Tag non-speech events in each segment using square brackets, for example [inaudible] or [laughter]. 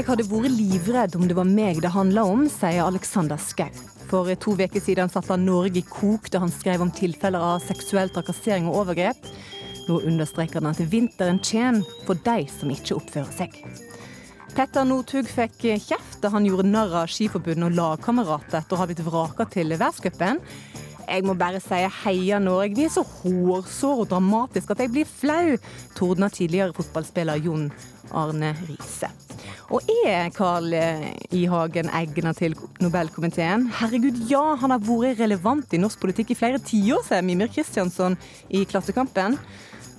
Jeg hadde vært livredd om det var meg det handla om, sier Alexander Skau. For to uker siden satte han Norge i kok da han skrev om tilfeller av seksuell trakassering og overgrep. Nå understreker han at vinteren kommer for de som ikke oppfører seg. Petter Northug fikk kjeft da han gjorde narr av Skiforbundet og lagkamerater etter å ha blitt vraka til verdenscupen. Jeg må bare si heia Norge, De er så hårsåre og dramatiske at jeg blir flau, tordna tidligere fotballspiller Jon Arne Riise. Og er Carl I. Hagen egna til Nobelkomiteen? Herregud, ja, han har vært relevant i norsk politikk i flere tiår, sier Mimir Kristiansson i Klassekampen.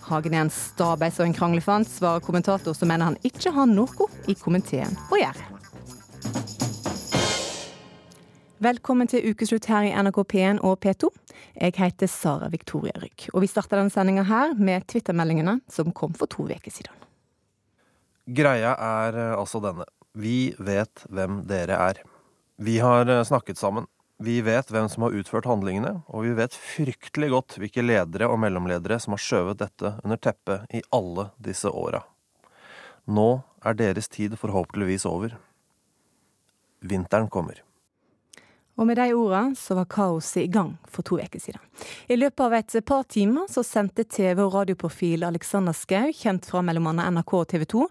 Hagen er en stabeis og en kranglefant, svarer kommentator som mener han ikke har noe i komiteen å gjøre. Velkommen til ukeslutt her i NRK P1 og P2. Jeg heter Sara Victoria Rygg, og vi starter denne sendinga her med Twitter-meldingene som kom for to uker siden. Greia er eh, altså denne. Vi vet hvem dere er. Vi har eh, snakket sammen. Vi vet hvem som har utført handlingene, og vi vet fryktelig godt hvilke ledere og mellomledere som har skjøvet dette under teppet i alle disse åra. Nå er deres tid forhåpentligvis over. Vinteren kommer. Og med de ordene så var kaoset i gang for to uker siden. I løpet av et par timer så sendte TV- og radioprofil Alexander Schou, kjent fra mellom annet NRK og TV 2,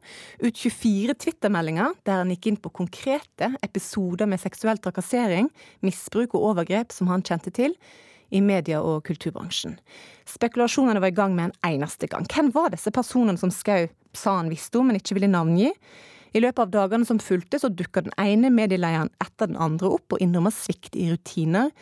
ut 24 Twitter-meldinger der han gikk inn på konkrete episoder med seksuell trakassering, misbruk og overgrep som han kjente til i media- og kulturbransjen. Spekulasjonene var i gang med en eneste gang. Hvem var disse personene som Schou sa han visste om, men ikke ville navngi? I løpet av dagene som fulgte, så dukka den ene medieleieren etter den andre opp og innrømmer svikt i rutiner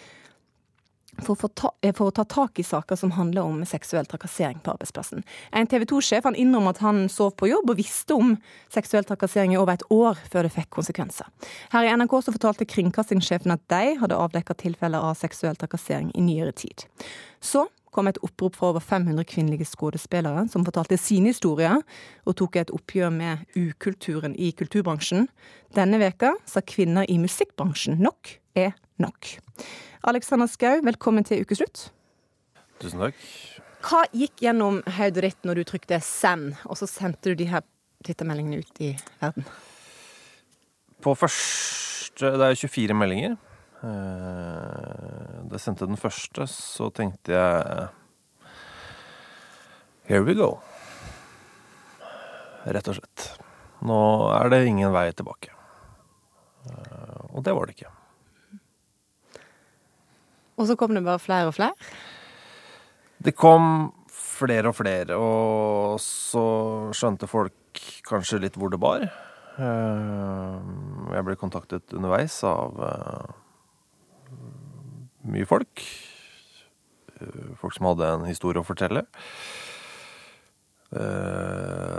for å, ta, eh, for å, ta, tak i saker som handler om seksuell trakassering på arbeidsplassen. En TV 2-sjef innrømmer at han sov på jobb og visste om seksuell trakassering i over et år før det fikk konsekvenser. Her i NRK så fortalte kringkastingssjefen at de hadde avdekka tilfeller av seksuell trakassering i nyere tid. Så kom et opprop fra over 500 kvinnelige skuespillere som fortalte sine historier, og tok et oppgjør med ukulturen i kulturbransjen. Denne veka sa kvinner i musikkbransjen nok er nok. Alexander Skau, velkommen til ukeslutt. Tusen takk. Hva gikk gjennom hodet ditt når du trykte 'send', og så sendte du de her tittemeldingene ut i verden? På første Det er 24 meldinger. Da jeg sendte den første, så tenkte jeg Here we go. Rett og slett. Nå er det ingen vei tilbake. Og det var det ikke. Og så kom det bare flere og flere? Det kom flere og flere, og så skjønte folk kanskje litt hvor det bar. Jeg ble kontaktet underveis av mye folk. Folk som hadde en historie å fortelle.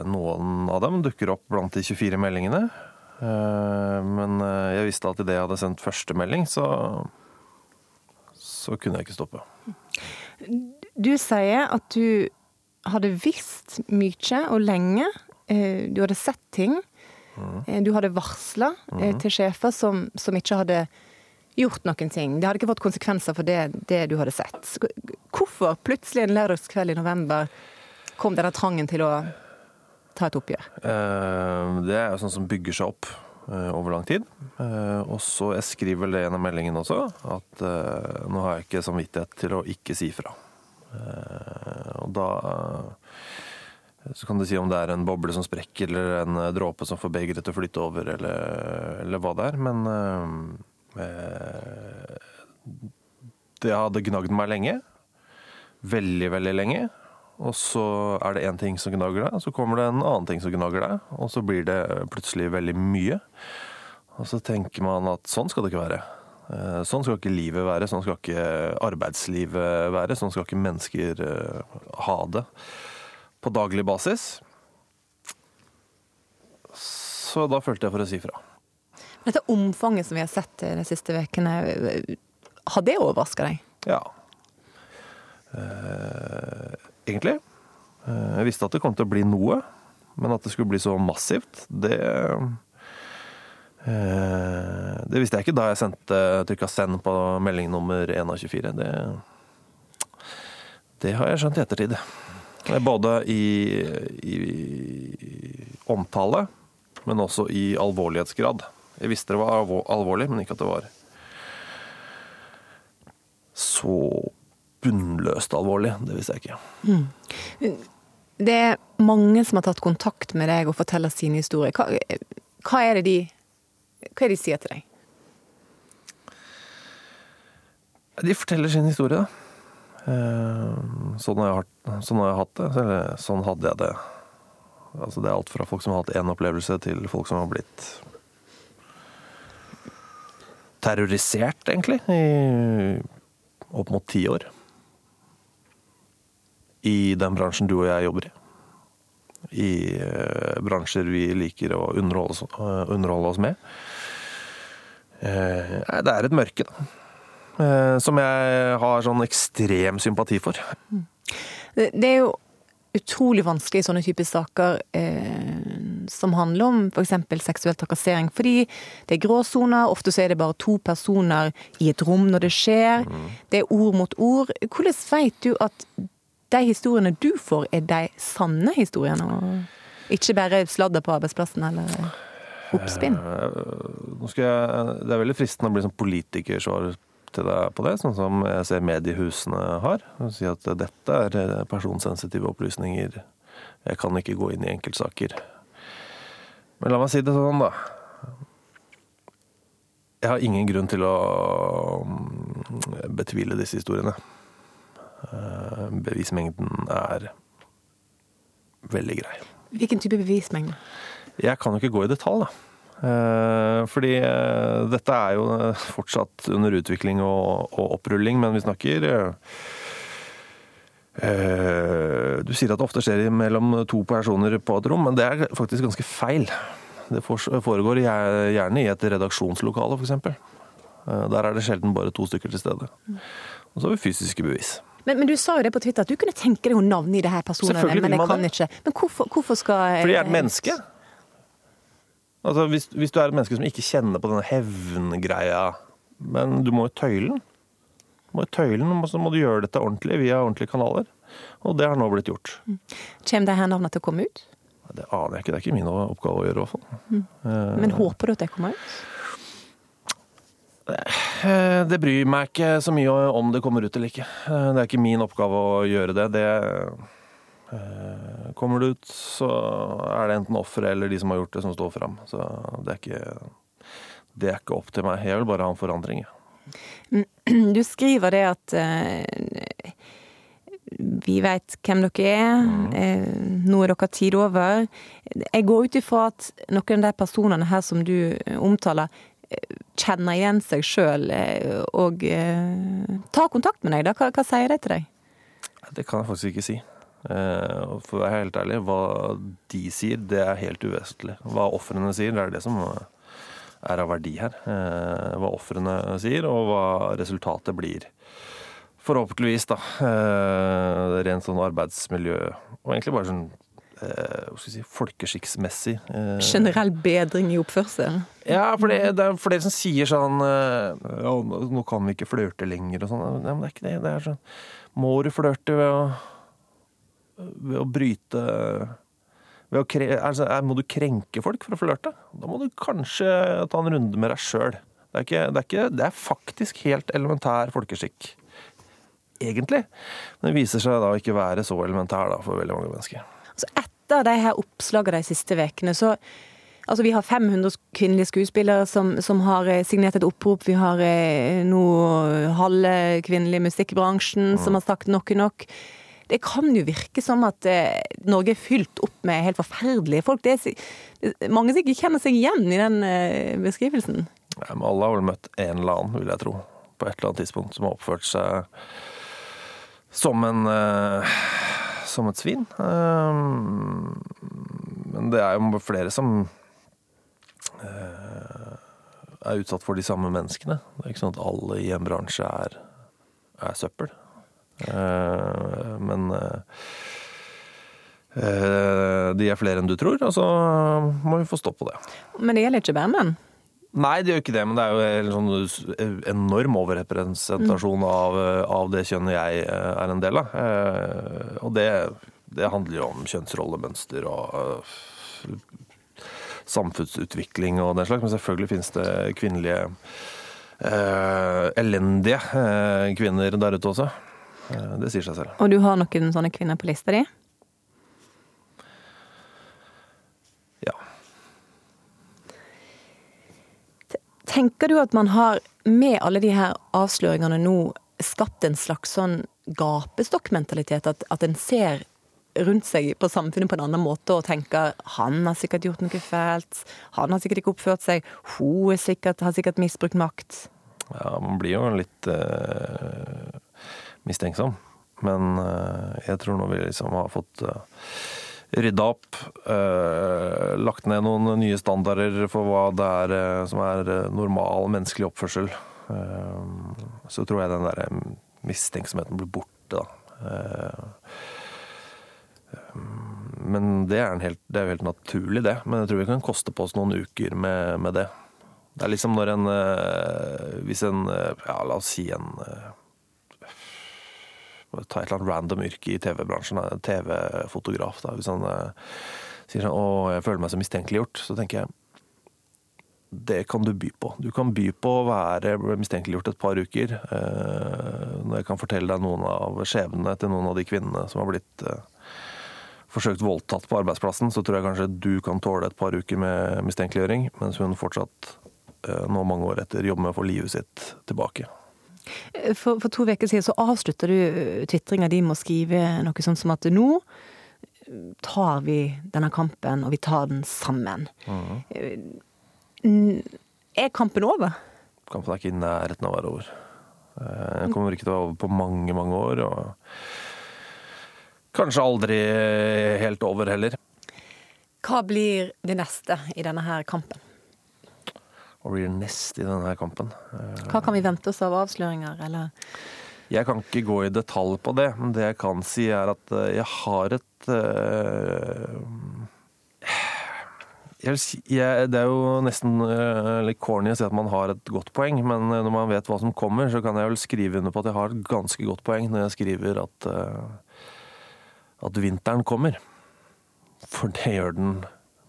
Noen av dem dukker opp blant de 24 meldingene. Men jeg visste at idet jeg hadde sendt første melding, så så kunne jeg ikke stoppe. Du sier at du hadde visst mye og lenge. Du hadde sett ting. Mm. Du hadde varsla mm. til sjefer som, som, ikke hadde gjort noen ting. Det hadde ikke fått konsekvenser for det, det du hadde sett. Hvorfor plutselig en lørdagskveld i november kom denne trangen til å ta et oppgjør? Det er jo sånn som bygger seg opp over lang tid. Og så jeg skriver vel det gjennom meldingen også, at nå har jeg ikke samvittighet til å ikke si fra. Og da så kan du si om det er en boble som sprekker, eller en dråpe som får begeret til å flytte over, eller, eller hva det er. Men eh, det hadde gnagd meg lenge. Veldig, veldig lenge. Og så er det én ting som gnager deg, og så kommer det en annen ting som gnager deg. Og så blir det plutselig veldig mye. Og så tenker man at sånn skal det ikke være. Sånn skal ikke livet være, sånn skal ikke arbeidslivet være. Sånn skal ikke mennesker ha det på daglig basis. Så da følte jeg for å si fra. Dette omfanget som vi har sett de siste ukene, har det overraska deg? Ja. Eh, egentlig. Jeg visste at det kom til å bli noe, men at det skulle bli så massivt, det Det visste jeg ikke da jeg sendte trykka 'send' på melding nummer 1 av 24. Det, det har jeg skjønt i ettertid. Både i, i omtale men også i alvorlighetsgrad. Jeg visste det var alvorlig, men ikke at det var så bunnløst alvorlig. Det visste jeg ikke. Mm. Det er mange som har tatt kontakt med deg og forteller sine historier. Hva, hva, er det de, hva er det de sier til deg? De forteller sin historie, da. Eh, sånn har, jeg, sånn har jeg hatt det. Eller sånn hadde jeg det. Altså, det er alt fra folk som har hatt én opplevelse, til folk som har blitt terrorisert, egentlig, i opp mot ti år. I den bransjen du og jeg jobber i. I uh, bransjer vi liker å underholde oss, uh, underholde oss med. Uh, det er et mørke, da. som jeg har sånn ekstrem sympati for. Det er jo utrolig vanskelig i sånne typer saker eh, som handler om f.eks. Seksuell trakassering. Fordi det er gråsoner, ofte så er det bare to personer i et rom når det skjer. Mm. Det er ord mot ord. Hvordan vet du at de historiene du får, er de sanne historiene? Og ikke bare sladder på arbeidsplassen eller oppspinn? Eh, jeg, det er veldig fristende å bli sånn politikersvar til deg på det, sånn som jeg ser mediehusene har. Og si at dette er eh, personsensitive opplysninger. Jeg kan ikke gå inn i enkeltsaker. Men la meg si det sånn, da. Jeg har ingen grunn til å mm, betvile disse historiene. Eh, bevismengden er veldig grei. Hvilken type bevismengde? Jeg kan jo ikke gå i detalj, da. Eh, fordi eh, dette er jo fortsatt under utvikling og, og opprulling, men vi snakker Du sier at det ofte skjer mellom to personer på et rom, men det er faktisk ganske feil. Det foregår gjerne i et redaksjonslokale, f.eks. Der er det sjelden bare to stykker til stede. Og så har vi fysiske bevis. Men, men, du sa jo det på Twitter, at du kunne tenke deg å i det her personene, men jeg kan det. ikke. Men hvorfor, hvorfor skal Fordi jeg er et menneske. Altså, hvis, hvis, du er et menneske som ikke kjenner på denne hevngreia, men du må jo tøyle den. Må i tøyle den, og så må du gjøre dette ordentlig via ordentlige kanaler. Og det har nå blitt gjort. Mm. Kommer det her navnet til å komme ut? Det aner jeg ikke. Det er ikke min oppgave å gjøre, i hvert fall. Mm. Men håper du at det kommer ut? Eh, det bryr meg ikke så mye om det kommer ut eller ikke. Eh, det er ikke min oppgave å gjøre det. det eh, Kommer det ut, så er det enten offeret eller de som har gjort det, som står fram. Så det er, ikke, det er ikke opp til meg. Jeg vil bare ha en forandring. [clears throat] Du skriver det at vi vet hvem dere er, mm. nå er dere tid over. Jeg går ut ifra at noen av de personene her som du omtaler, kjenner igjen seg sjøl eh, og tar ta kontakt med deg? Hva, hva, sier det til deg? Det kan jeg faktisk ikke si. Eh, for å være helt ærlig, hva de sier, det er helt uvesentlig. Hva ofrene sier, det er det som er av verdi her. Hva ofrene sier, og hva resultatet blir. Forhåpentligvis, da. Rent sånn arbeidsmiljø, og egentlig bare sånn eh, si, folkeskikksmessig. Eh. Generell bedring i oppførsel? Ja, for det, det er flere som sier sånn eh, ja, Nå kan vi ikke flørte lenger og sånn. Ja, men det er ikke det. Det er sånn Må du flørte ved å, ved å bryte altså, Må du krenke folk for å flørte? Da må du kanskje ta en runde med deg sjøl. Det, det, det, er faktisk helt elementær folkeskikk. Egentlig. Men det viser seg da ikke være så elementær da, for veldig mange mennesker. Så etter de her oppslagene de siste ukene, så Altså, vi har 500 kvinnelige skuespillere som, som, har eh, signert et opprop. Vi har eh, nå halve kvinnelige musikkbransjen som har sagt nok er nok. Det kan jo virke som at eh, Norge er fylt opp med helt forferdelige folk. Det er mange som ikke kjenner seg igjen i den eh, beskrivelsen. Ja, men alle har vel møtt en eller annen, vil jeg tro, på et eller annet tidspunkt, som har oppført seg som en eh, som et svin. Ehm, men det er jo flere som eh, er utsatt for de samme menneskene. Det er ikke sånn at alle i en bransje er, er søppel. Eh, men eh, de er flere enn du tror, og så må vi få stopp på det. Men det gjelder ikke bare menn? Nei, det gjør ikke det, men det er jo en sånn enorm overrepresentasjon av, av, det kjønnet jeg eh, er en del av. Og det, det handler jo om kjønnsrollemønster og samfunnsutvikling og den slags. Men selvfølgelig finnes det kvinnelige eh, elendige kvinner der ute også. Eh, det sier seg selv. Og du har noen sånne kvinner på lista di? Ja. Tenker du at man har, med alle de her avsløringene nå, skapt en slags sånn gapestokkmentalitet? At, at en ser rundt seg på samfunnet på en annen måte og tenker han har sikkert gjort noe fælt, han har sikkert ikke oppført seg, hun sikkert, har sikkert misbrukt makt. Ja, man blir jo litt eh, mistenksom. Men eh, jeg tror nå vi liksom har fått eh, rydda opp, eh, lagt ned noen nye standarder for hva det er som er normal menneskelig oppførsel, så tror jeg den der mistenksomheten blir borte, da. Men det er, helt, det er, jo helt naturlig, det. Men jeg tror vi kan koste på oss noen uker med, med det. Det er liksom når en Hvis en Ja, la oss si en Ta et eller annet random yrke i TV-bransjen, TV-fotograf. da, Hvis han sier sånn 'Å, jeg føler meg så mistenkeliggjort', så tenker jeg det kan du by på. Du kan by på å være mistenkeliggjort et par uker. Når jeg kan fortelle deg noen av skjebnene til noen av de kvinnene som har blitt forsøkt voldtatt på arbeidsplassen, så tror jeg kanskje du kan tåle et par uker med mistenkeliggjøring, mens hun fortsatt eh, nå mange år etter jobber med å få livet sitt tilbake. For, for to uker siden så avslutta du eh, tvitringa di med å skrive noe sånt som at nå tar vi denne kampen, og vi tar den sammen. Mm. Er kampen over? Kampen er ikke i nærheten av å være over. Den kommer ikke til å være over på mange, mange år. og kanskje aldri helt over heller. Hva blir det neste i denne her kampen? Hva blir det neste i denne kampen? Hva kan vi vente oss av avsløringer, eller? Jeg kan ikke gå i detalj på det, men det jeg kan si er at eh, jeg har et uh, jeg si, jeg, Det er jo nesten litt corny å si at man har et godt poeng, men når man vet hva som kommer, så kan jeg vel skrive under på at jeg har et ganske godt poeng når jeg skriver at at vinteren kommer. For det gjør den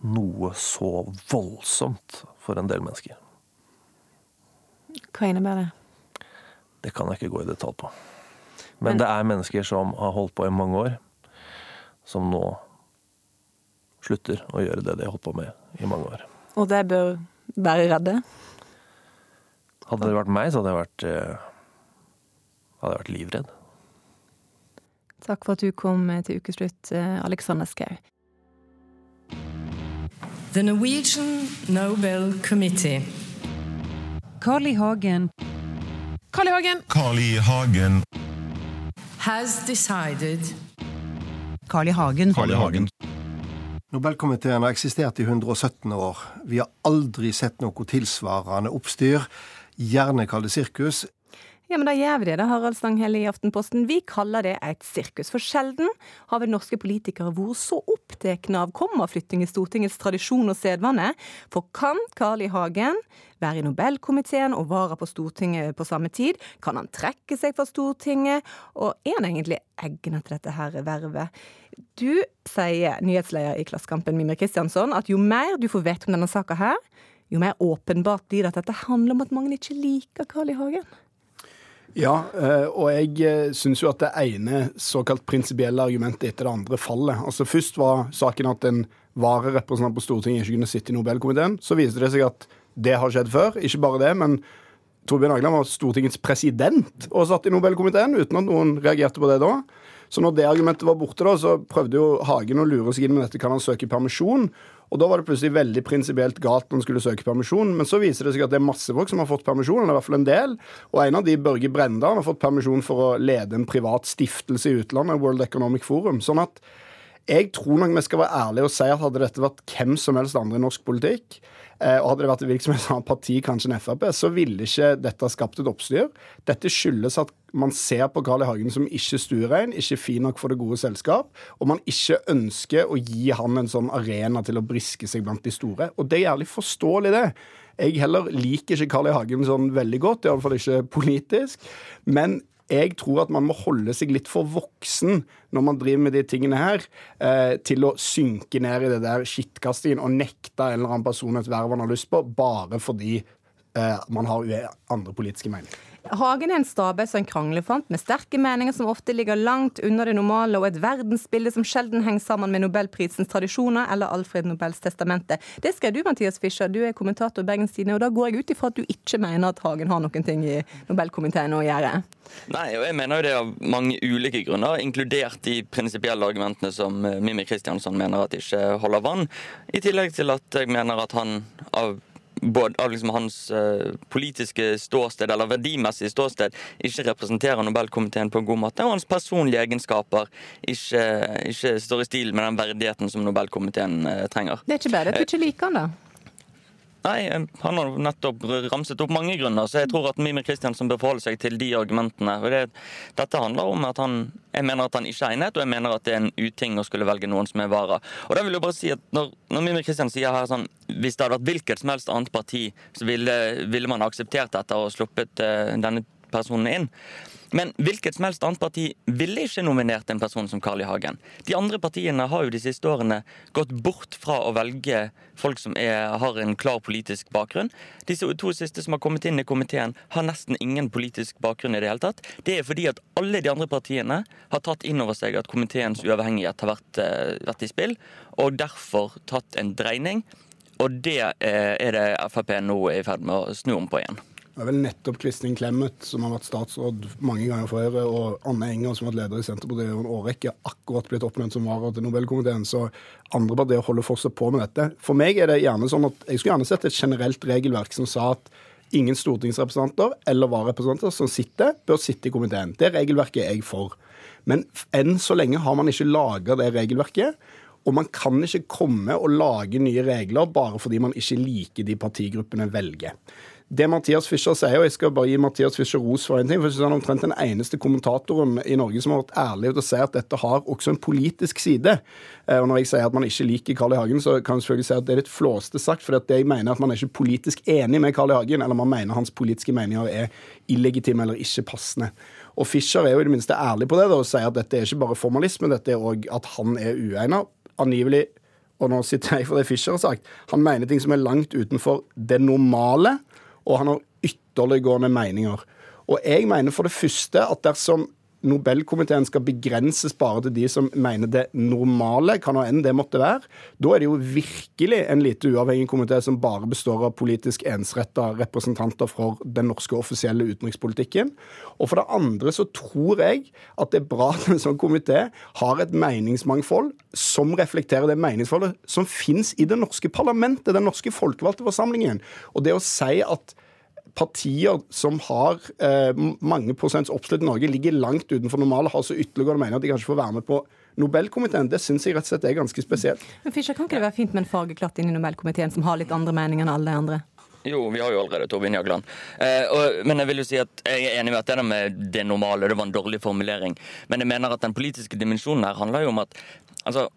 noe så voldsomt for en del mennesker. Hva innebærer det? Det kan jeg ikke gå i detalj på. Men, Men det er mennesker som har holdt på i mange år, som nå slutter å gjøre det de har holdt på med i mange år. Og det bør være redde? Hadde det vært meg, så hadde jeg vært, eh, hadde jeg vært livredd. Takk for at du kom til ukeslutt, eh, Alexander Schou. The Norwegian Nobel Committee. Carl I. Hagen. Carl I. Hagen. Carl I. Hagen. Has decided Carl I. Hagen. Carl I. Hagen. Nobelkomiteen har eksistert i 117 år. Vi har aldri sett noe tilsvarende oppstyr. Gjerne kall det sirkus. Ja, men da gjør det, da, Harald Stanghelle i Aftenposten. Vi kaller det et sirkus. For sjelden har vel norske politikere vært så opptatt av kommaflytting i Stortingets tradisjon og sedvane. For kan Carl I. Hagen være i Nobelkomiteen og vara på Stortinget på samme tid? Kan han trekke seg fra Stortinget? Og er han egentlig egnet til dette her vervet? Du sier, nyhetsleder i Klassekampen Mimir Kristiansson, at jo mer du får vite om denne saka her, jo mer åpenbart blir det at dette handler om at mange ikke liker Carl I. Hagen. Ja, eh, og jeg eh, syns jo at det ene såkalt prinsipielle argumentet etter det andre faller. Altså Først var saken at en vararepresentant på Stortinget ikke kunne sitte i Nobelkomiteen. Så viste det seg at det har skjedd før. Ikke bare det, men Torbjørn Agland var Stortingets president og satt i Nobelkomiteen uten at noen reagerte på det da. Så når det argumentet var borte, da, så prøvde jo Hagen å lure seg inn med dette. Kan han søke permisjon? Og da var det plutselig veldig prinsipielt galt når en skulle søke permisjon. Men så viser det seg at det er masse folk som har fått permisjon, eller i hvert fall en del. Og en av de, Børge Brenda, har fått permisjon for å lede en privat stiftelse i utlandet, World Economic Forum. Sånn at jeg tror nok vi skal være ærlige og si at hadde dette vært hvem som helst andre i norsk politikk, Eh, og hadde det vært et hvilket som parti, kanskje en Frp, så ville ikke dette skapt et oppstyr. Dette skyldes at man ser på Carl I. Hagen som ikke stuerein, ikke fin nok for det gode selskap, og man ikke ønsker å gi han en sånn arena til å briske seg blant de store. Og det er jævlig forståelig, det. Jeg heller liker ikke Carl I. Hagen sånn veldig godt, iallfall ikke politisk. Men Jeg tror at man må holde seg litt for voksen når man driver med de tingene her, eh, til å synke ned i det der skittkastingen og nekte en eller annen person et verv han har lyst på, bare fordi eh, man har andre politiske meninger. Hagen er en stabe og en kranglefant med sterke meninger som ofte ligger langt under det normale, og et verdensbilde som sjelden henger sammen med nobelprisens tradisjoner eller Alfred Nobels testamente. Det skrev du, Mathias Fischer, du er kommentator i Bergens Tidende, og da går jeg ut ifra at du ikke mener at Hagen har noen ting i Nobelkomiteen å gjøre? Nei, og jeg mener jo det av mange ulike grunner, inkludert de prinsipielle argumentene som eh, Mimmi Kristiansson mener at ikke holder vann. I tillegg til at jeg mener at han av både av liksom hans eh, politiske ståsted eller verdimessige ståsted ikke representerer Nobelkomiteen på en god måte, og hans personlige egenskaper ikke, ikke står i stil med den verdigheten som Nobelkomiteen eh, trenger. Det er ikke bare at du ikke liker han, da. Nei, han har nettopp ramset opp mange grunner, så jeg tror at Mimir Kristiansen bør forholde seg til de argumentene. Og det, dette handler om at han Jeg mener at han ikke er egnet, og jeg mener at det er en uting å skulle velge noen som er vara. Og da vil jeg bare si at når, når Mimir Kristiansen sier her sånn Hvis det hadde vært hvilket som helst annet parti, så ville, ville man akseptert dette og sluppet uh, denne personen inn. Men hvilket som helst annet parti ville ikke nominert en person som Carl I. Hagen. De andre partiene har jo de siste årene gått bort fra å velge folk som er, har en klar politisk bakgrunn. De to siste som har kommet inn i komiteen, har nesten ingen politisk bakgrunn i det hele tatt. Det er fordi at alle de andre partiene har tatt inn over seg at komiteens uavhengighet har vært, eh, vært i spill, og derfor tatt en dreining. Og det eh, er det Frp nå er i ferd med å snu om på igjen. Det er vel nettopp Kristin Clemet, som har vært statsråd mange ganger Høyre, og Anne Enger, som har vært leder i Senterpartiet i en årrekke, akkurat blitt oppnevnt som vara til Nobelkomiteen. Så andre partier holder fortsatt på med dette. For meg er det gjerne sånn at jeg skulle gjerne sett et generelt regelverk som sa at ingen stortingsrepresentanter eller vararepresentanter som sitter, bør sitte i komiteen. Det regelverket er jeg for. Men enn så lenge har man ikke laga det regelverket. Og man kan ikke komme og lage nye regler bare fordi man ikke liker de partigruppene velger. Det Mathias Fischer sier, og jeg skal bare gi Mathias Fischer ros for en ting, for jeg synes han er omtrent den eneste kommentatoren i Norge som har vært ærlig til å si at dette har også en politisk side. Eh, Og når jeg sier at man ikke liker Carl I. Hagen, så kan jeg selvfølgelig si at det er litt flåste sagt, for jeg mener at man er ikke politisk enig med Carl I. Hagen, eller man mener hans politiske meninger er illegitime eller ikke passende. Og Fischer er jo i det minste ærlig på det da, og sier at dette er ikke bare formalisme, dette er òg at han er uegnet. Angivelig og nå sitter jeg for det Fischer har sagt, han mener ting som er langt utenfor det normale, og han har ytterliggående meninger. Og jeg mener for det første at dersom Nobelkomiteen skal begrenses bare til de som mener det normale, kan hva enn det måtte være, da er det jo virkelig en lite uavhengig komité som bare består av politisk ensretta representanter for den norske offisielle utenrikspolitikken. Og for det andre så tror jeg at det er bra at en sånn komité har et meningsmangfold som reflekterer det meningsfoldet som finnes i det norske parlamentet, den norske folkevalgte forsamlingen. Og det å si at partier som har eh, mange prosents oppslutning i Norge, ligger langt utenfor normale, har så ytterligere mener at de kanskje får være med på Nobelkomiteen. Det syns jeg rett og slett er ganske spesielt. Men Fischer, kan ikke det være fint med en fargeklatt inn i Nobelkomiteen som har litt andre meninger enn alle andre? Jo, vi har jo allerede Torbjørn Jagland. Eh, og, men jeg vil jo si at jeg er enig med at det der med det normale, det var en dårlig formulering. Men jeg mener at den politiske dimensjonen her handler jo om at altså,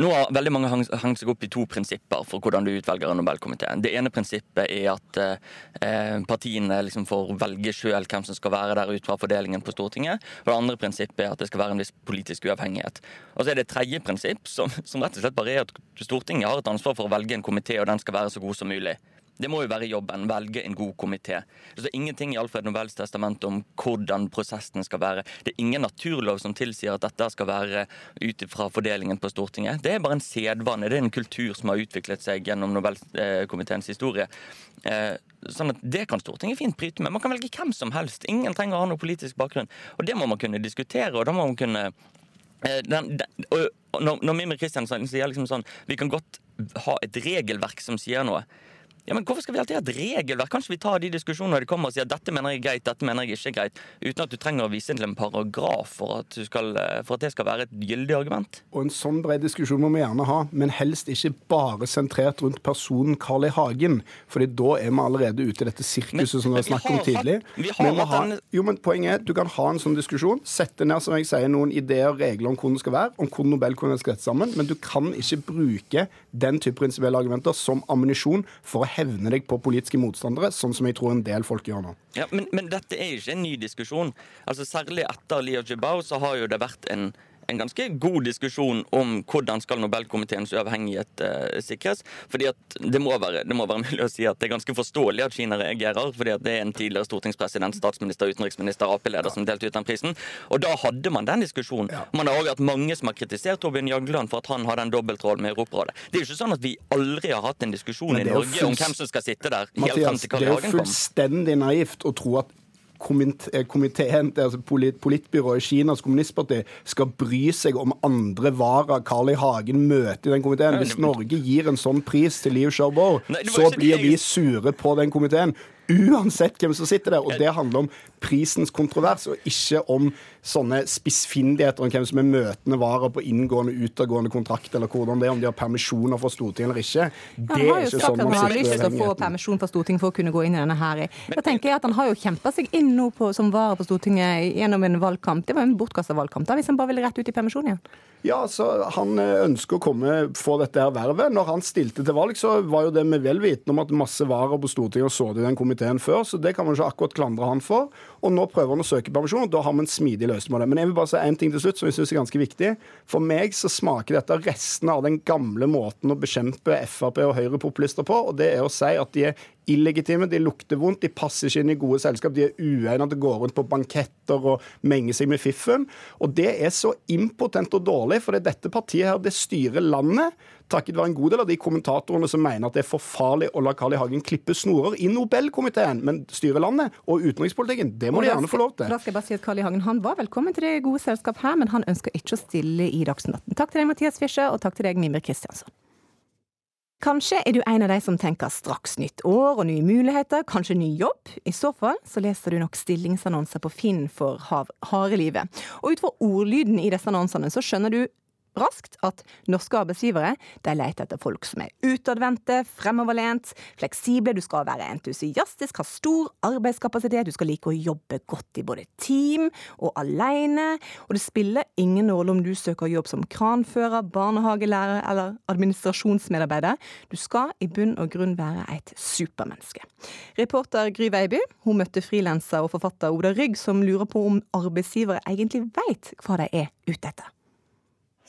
nå har veldig mange hengt seg opp i to prinsipper for hvordan du utvelger en Nobelkomité. Det ene prinsippet er at eh, partiene liksom får velge sjøl hvem som skal være der ut fra fordelingen på Stortinget. Og det andre prinsippet er at det skal være en viss politisk uavhengighet. Og så er det et tredje prinsipp, som, som rett og slett bare er at Stortinget har et ansvar for å velge en komité, og den skal være så god som mulig. Det må jo være jobben. Velge en god komité. Det er ingenting i Alfred Nobels testament om hvordan prosessen skal være. Det er ingen naturlov som tilsier at dette skal være ut fra fordelingen på Stortinget. Det er bare en sedvane. Det er en kultur som har utviklet seg gjennom Nobelkomiteens historie. Eh, Sånn at Det kan Stortinget fint bryte med. Man kan velge hvem som helst. Ingen trenger å ha noe politisk bakgrunn. Og Det må man kunne diskutere, og da må man kunne eh, den, den, og når, når Mimir Kristiansen sier liksom sånn Vi kan godt ha et regelverk som sier noe. Ja, men Hvorfor skal vi alltid ha et regelverk? Kanskje vi tar de diskusjonene når de kommer og sier at dette mener jeg er greit, dette mener jeg ikke er greit, uten at du trenger å vise til en paragraf for at, du skal, for at det skal være et gyldig argument? Og en sånn bred diskusjon må vi gjerne ha, men helst ikke bare sentrert rundt personen Carl I. Hagen. fordi da er vi allerede ute i dette sirkuset som vi har snakket om tidlig. vi har hatt en- jo, men Poenget er du kan ha en sånn diskusjon, sette ned som jeg sier, noen ideer og regler om hvordan det skal være, om hvordan Nobelkomiteen skal sette sammen, men du kan ikke bruke den type prinsipielle argumenter som ammunisjon for å hevne deg på politiske motstandere, sånn som jeg tror en del folk gjør nå. Ja, men, men dette er ikke en ny diskusjon. Altså Særlig etter Liu Jibao så har jo det vært en en ganske god diskusjon om hvordan skal Nobelkomiteens uavhengighet eh, sikres. fordi at det må, være, det må, være, mulig å si at det er ganske forståelig at Kina reagerer. fordi at det er en tidligere stortingspresident, statsminister, utenriksminister, Ap-leder som delte ut den prisen. Og da hadde man den diskusjonen. Man har også hatt mange som har kritisert Torbjørn Jagland for at han har den dobbeltrollen med Europarådet. Det er jo ikke sånn at vi aldri har hatt en diskusjon i Norge om hvem som skal sitte der. Mathias, det er jo fullstendig naivt å tro at komiteen, altså politbyrået i Kinas kommunistparti skal bry seg om andre vara Carl I. Hagen møter i den komiteen. Hvis Norge gir en sånn pris til Liu Xiaobo, så blir vi sure på den komiteen. Uansett hvem som sitter der. Og det handler om prisens kontrovers, og ikke om sånne spissfindigheter om hvem som er møtende varer på inngående utadgående kontrakt, eller hvordan det er, om de har permisjoner fra Stortinget eller ikke. Det ja, er ikke sånn man Han har lyst til å få permisjon fra Stortinget for å kunne gå inn i denne her. Da tenker jeg at Han har jo kjempa seg inn nå på, som vara på Stortinget gjennom en valgkamp. Det var en bortkasta valgkamp, da, hvis han bare ville rett ut i permisjon igjen. Ja, så Han eh, ønsker å komme, få dette her vervet. Når han stilte til valg, så var jo det med vel vitende om at masse vara på Stortinget og så det i den komiteen før, så det kan man ikke akkurat klandre han for. Og nå prøver han å søke permisjon, og da har vi en smidig løsning på det. Men jeg vil bare si en ting til slutt som jeg synes er ganske viktig. For meg så smaker dette restene av den gamle måten å bekjempe Frp og høyrepopulister på, og det er å si at de er illegitime, de lukter vondt, de passer ikke inn i gode selskap, de er uegnet til å gå rundt på banketter og menge seg med fiffen. Og det er så impotent og dårlig, for dette partiet her, det styrer landet takket være en god del av de kommentatorene som mener at det er for farlig å la Carl I. Hagen klippe snorer i Nobelkomiteen, men styre landet og utenrikspolitikken, det må de gjerne få lov til. Da skal jeg bare si at Carl I. Hagen han var velkommen til det gode selskap her, men han ønsker ikke å stille i Dagsnytt 18. Takk til deg, Mathias Fischer, og takk til deg, Mimir Kristiansson. Kanskje er du en av de som tenker straks nytt år og nye muligheter, kanskje ny jobb? I så fall så leser du nok stillingsannonser på Finn for harde livet. Og ut fra ordlyden i disse annonsene så skjønner du raskt at norske arbeidsgivere de leter etter folk som er utadvendte, fremoverlent, fleksible, du skal være entusiastisk, ha stor arbeidskapasitet, du skal like å jobbe godt i både team og alene, og det spiller ingen rolle om du søker jobb som kranfører, barnehagelærer eller administrasjonsmedarbeider, du skal i bunn og grunn være et supermenneske. Reporter Gry Veiby hun møtte frilanser og forfatter Oda Rygg, som lurer på om arbeidsgivere egentlig veit hva de er ute etter.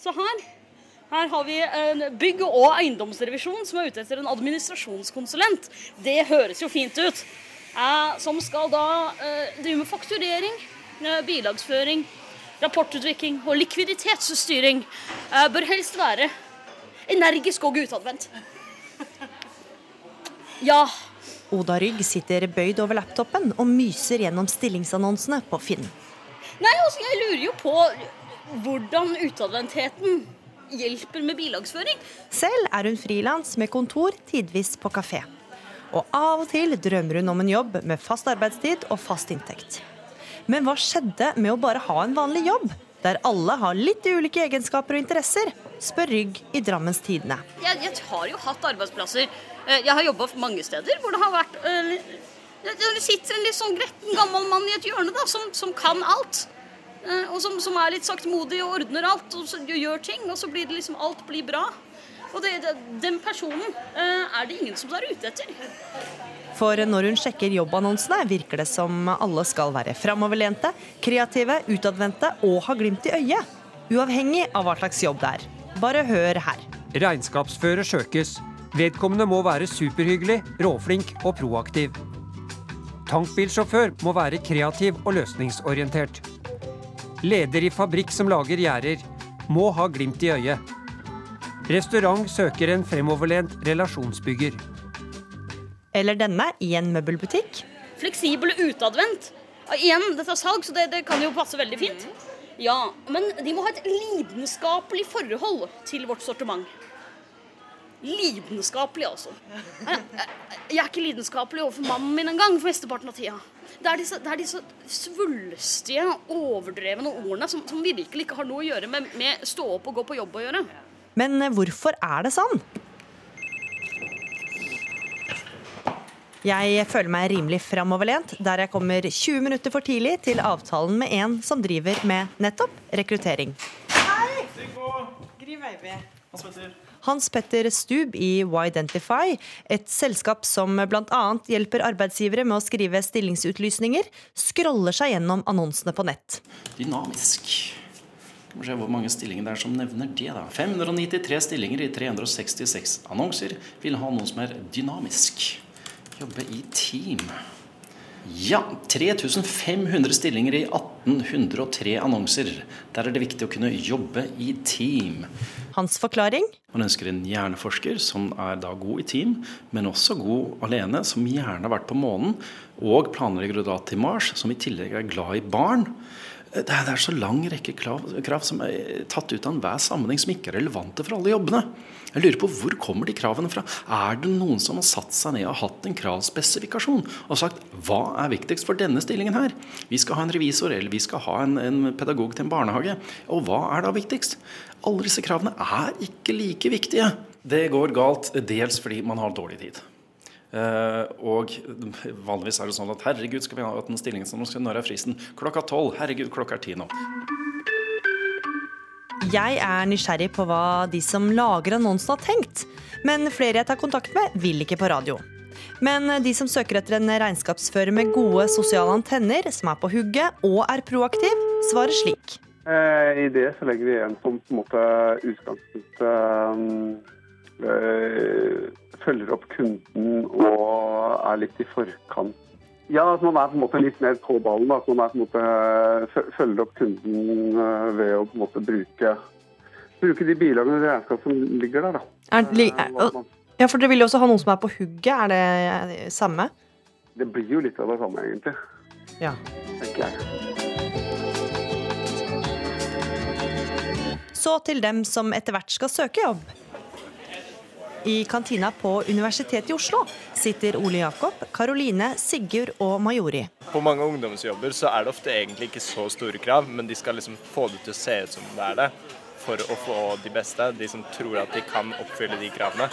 Så her, her har vi en bygg- og eiendomsrevisjon som er ute etter en administrasjonskonsulent. Det høres jo fint ut. Eh, som skal da eh, drive med fakturering, eh, bilagsføring, rapportutvikling og likviditetsstyring. Bør helst være energisk og utadvendt. Ja. Oda Rygg sitter bøyd over laptopen og myser gjennom stillingsannonsene på Finn. Nei, altså, jeg lurer jo på hvordan utadvendtheten hjelper med bilagsføring. Selv er hun frilans med kontor tidvis på kafé. Og av og til drømmer hun om en jobb med fast arbeidstid og fast inntekt. Men hva skjedde med å bare ha en vanlig jobb, der alle har litt ulike egenskaper og interesser, spør Rygg i Drammens Tidende. Jeg, jeg, har jo hatt arbeidsplasser. Eh, jeg har jobba mange steder hvor det har vært uh, Det sitter en litt sånn gretten gammel mann i et hjørne da, som, som kan alt. Eh, og som, som, er litt saktmodig og ordner alt og så, gjør ting, og så blir det liksom alt blir bra. Og det, det, den personen uh, er det ingen som er ute etter. For når hun sjekker jobbannonsene, virker det som alle skal være framoverlente, kreative, utadvendte og ha glimt i øyet. Uavhengig av hva slags jobb det er. Bare hør her. Regnskapsfører søkes. Vedkommende må være superhyggelig, råflink og proaktiv. Tankbilsjåfør må være kreativ og løsningsorientert. Leder i fabrikk som lager gjerder. Må ha glimt i øyet. Restaurant søker en fremoverlent relasjonsbygger. Eller denne i en møbelbutikk. Fleksibel og utadvendt. Igjen, dette er salg, så det, det kan jo passe veldig fint. Ja, men de må ha et lidenskapelig forhold til vårt sortiment. Lidenskapelig, altså. Jeg er ikke lidenskapelig overfor mannen min engang for mesteparten av tida. Det er disse, det er disse svulstige, overdrevne ordene som, som, virkelig ikke har noe å gjøre med, med stå opp og gå på jobb å gjøre. Men eh, hvorfor er det sånn? Jeg føler meg rimelig framoverlent der jeg kommer 20 minutter for tidlig til avtalen med en som driver med nettopp rekruttering. Hei! Gry Veiby. Hans Petter Stub i Widentify, et selskap som bl.a. hjelper arbeidsgivere med å skrive stillingsutlysninger, scroller seg gjennom annonsene på nett. Dynamisk. Skal vi se hvor mange stillinger det er som nevner det. da. 593 stillinger i 366 annonser vil ha noe som er dynamisk. Jobbe i team. Ja, 3500 stillinger i 1803 annonser. Der er det viktig å kunne jobbe i team. Hans forklaring? Man ønsker en hjerneforsker som er da god i team, men også god alene, som gjerne har vært på månen, og planlegger å dra til Mars, som i tillegg er glad i barn. Det er, det er så lang rekke krav, krav som er tatt ut av enhver sammenheng, som ikke er relevante for alle jobbene. Jeg lurer på Hvor kommer de kravene fra? Er det noen som har satt seg ned og hatt en kravspesifikasjon og sagt hva er viktigst for denne stillingen her? Vi skal ha en revisor, eller vi skal ha en, en pedagog til en barnehage. Og hva er da viktigst? Alle disse kravene er ikke like viktige. Det går galt dels fordi man har dårlig tid. Uh, og vanligvis er det sånn at herregud, skal vi ha en stilling som skal når er fristen? Klokka tolv. Herregud, klokka er ti nå. Jeg er nysgjerrig på hva de som lager annonsen har tenkt. Men flere jeg tar kontakt med, vil ikke på radio. Men de som søker etter en regnskapsfører med gode sosiale antenner, som er på hugget og er proaktiv, svarer slik. Eh, I det så legger vi igjen som på en måte utgangspunktet øh, følger opp kunden og er litt i forkant ja, at man er på en måte litt mer på ballen. At man er på en måte følger opp kunden eh, ved å på en måte bruke, bruke de bilagene og regnskapet som ligger der. Da. Er, ja, for Dere vil jo også ha noen som er på hugget. Er det samme? Det blir jo litt av det samme, egentlig. Ja. Tenker jeg. Så til dem som etter hvert skal søke jobb. I kantina på Universitetet i Oslo sitter Ole Jakob, Karoline, Sigurd og Majori. På mange ungdomsjobber så er det ofte egentlig ikke så store krav, men de skal liksom få det til å se ut som det er det, for å få de beste. De som tror at de kan oppfylle de kravene.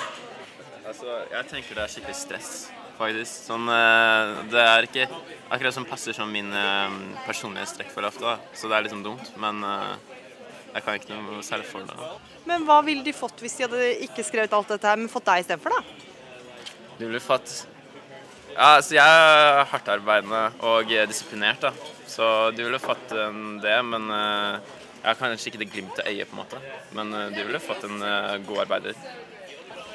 Altså, jeg tenker det er skikkelig stress, faktisk. Sånn, eh, det er ikke akkurat som passer som min eh, personlighetstrekk for ofte, da. så det er liksom dumt. Men eh, jeg kan ikke noe særlig for det. Men hva ville de fått hvis de hadde ikke skrevet alt dette her, men fått deg istedenfor, da? De ville fått Ja, altså jeg er hardtarbeidende og disiplinert, da. Så de ville fått det, men jeg har kanskje ikke det glimtet i øyet, på en måte. Men de ville fått en god arbeider.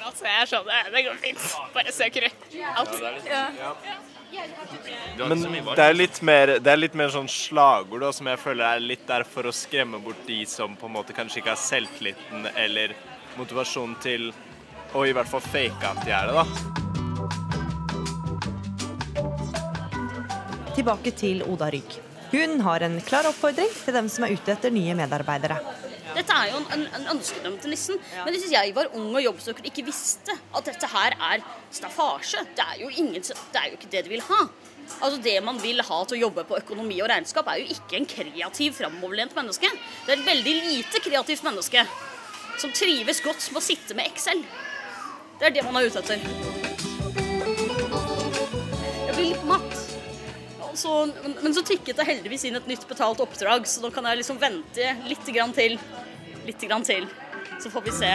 Altså, jeg er sånn Det går fint. Bare søker alt. Ja. Men det er litt mer, det er litt mer sånn slagord da, som jeg føler er litt der for å skremme bort de som på en måte kanskje ikke har selvtilliten eller motivasjon til å i hvert fall fake at de er det, da. Tilbake til Oda Rygg. Hun har en klar oppfordring til dem som er ute etter nye medarbeidere. Dette er jo en, en ønskedrøm til nissen. Men hvis jeg var ung og jobbsøker ikke visste at dette her er staffasje, det er jo, ingen, det er jo ikke det de vil ha. Altså Det man vil ha til å jobbe på økonomi og regnskap, er jo ikke en kreativ, framoverlent menneske. Det er et veldig lite kreativt menneske som trives godt med å sitte med Excel. Det er det man er ute etter. Jeg blir litt matt. Så, men så tikket det heldigvis inn et nytt betalt oppdrag, så nå kan jeg liksom vente litt grann til. Litt til. Så får vi se.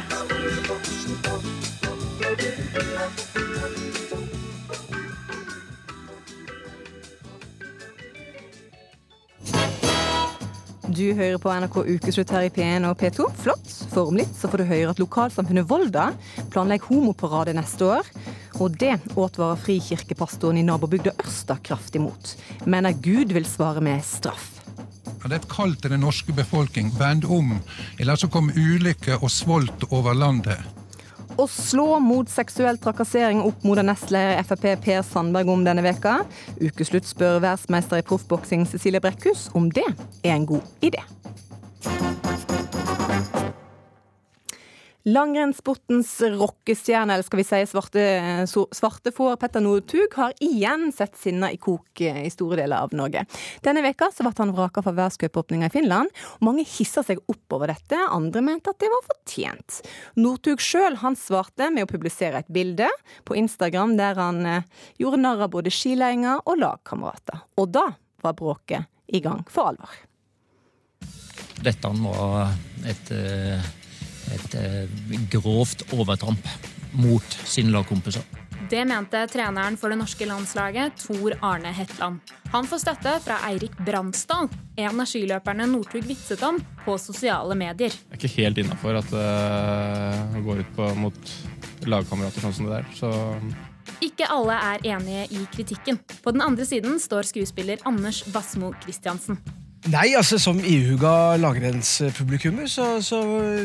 Du hører på NRK Ukeslutt her i P1 og P2. Flott. For om litt så får du høre at lokalsamfunnet Volda planlegger homoparade neste år. Og det advarer frikirkepastoren i nabobygda Ørsta kraftig mot. Mener Gud vil svare med straff. Det er et kall til den norske befolkning. Vend om, eller så kommer ulykke og svolt over landet. Å slå mot seksuell trakassering opp mot nestleder i Frp Per Sandberg om denne veka. Ukeslutt spør verdensmester i proffboksing Cecilie Brekkhus om det er en god idé. Langrennssportens rockestjerne, eller skal vi si svarte, svarte får Petter Northug, har igjen sett sinna i kok i store deler av Norge. Denne veka så ble han vraka fra verdenscupåpninga i Finland. og Mange hissa seg opp over dette, andre mente at det var fortjent. Northug sjøl svarte med å publisere et bilde på Instagram der han eh, gjorde narr av både skileiinger og lagkamerater. Og da var bråket i gang for alvor. Dette var et uh et eh, grovt overtramp mot sine lagkompiser. Det mente treneren for det norske landslaget, Tor Arne Hetland. Han får støtte fra Eirik Bransdal, en av skiløperne Northug vitset om, på sosiale medier. Det er ikke helt innafor at det går ut på, mot lagkamerater sånn som det der. Så ikke alle er enige i kritikken. På den andre siden står skuespiller Anders Basmo Christiansen. Nei, altså som ihuga langrennspublikummer så, så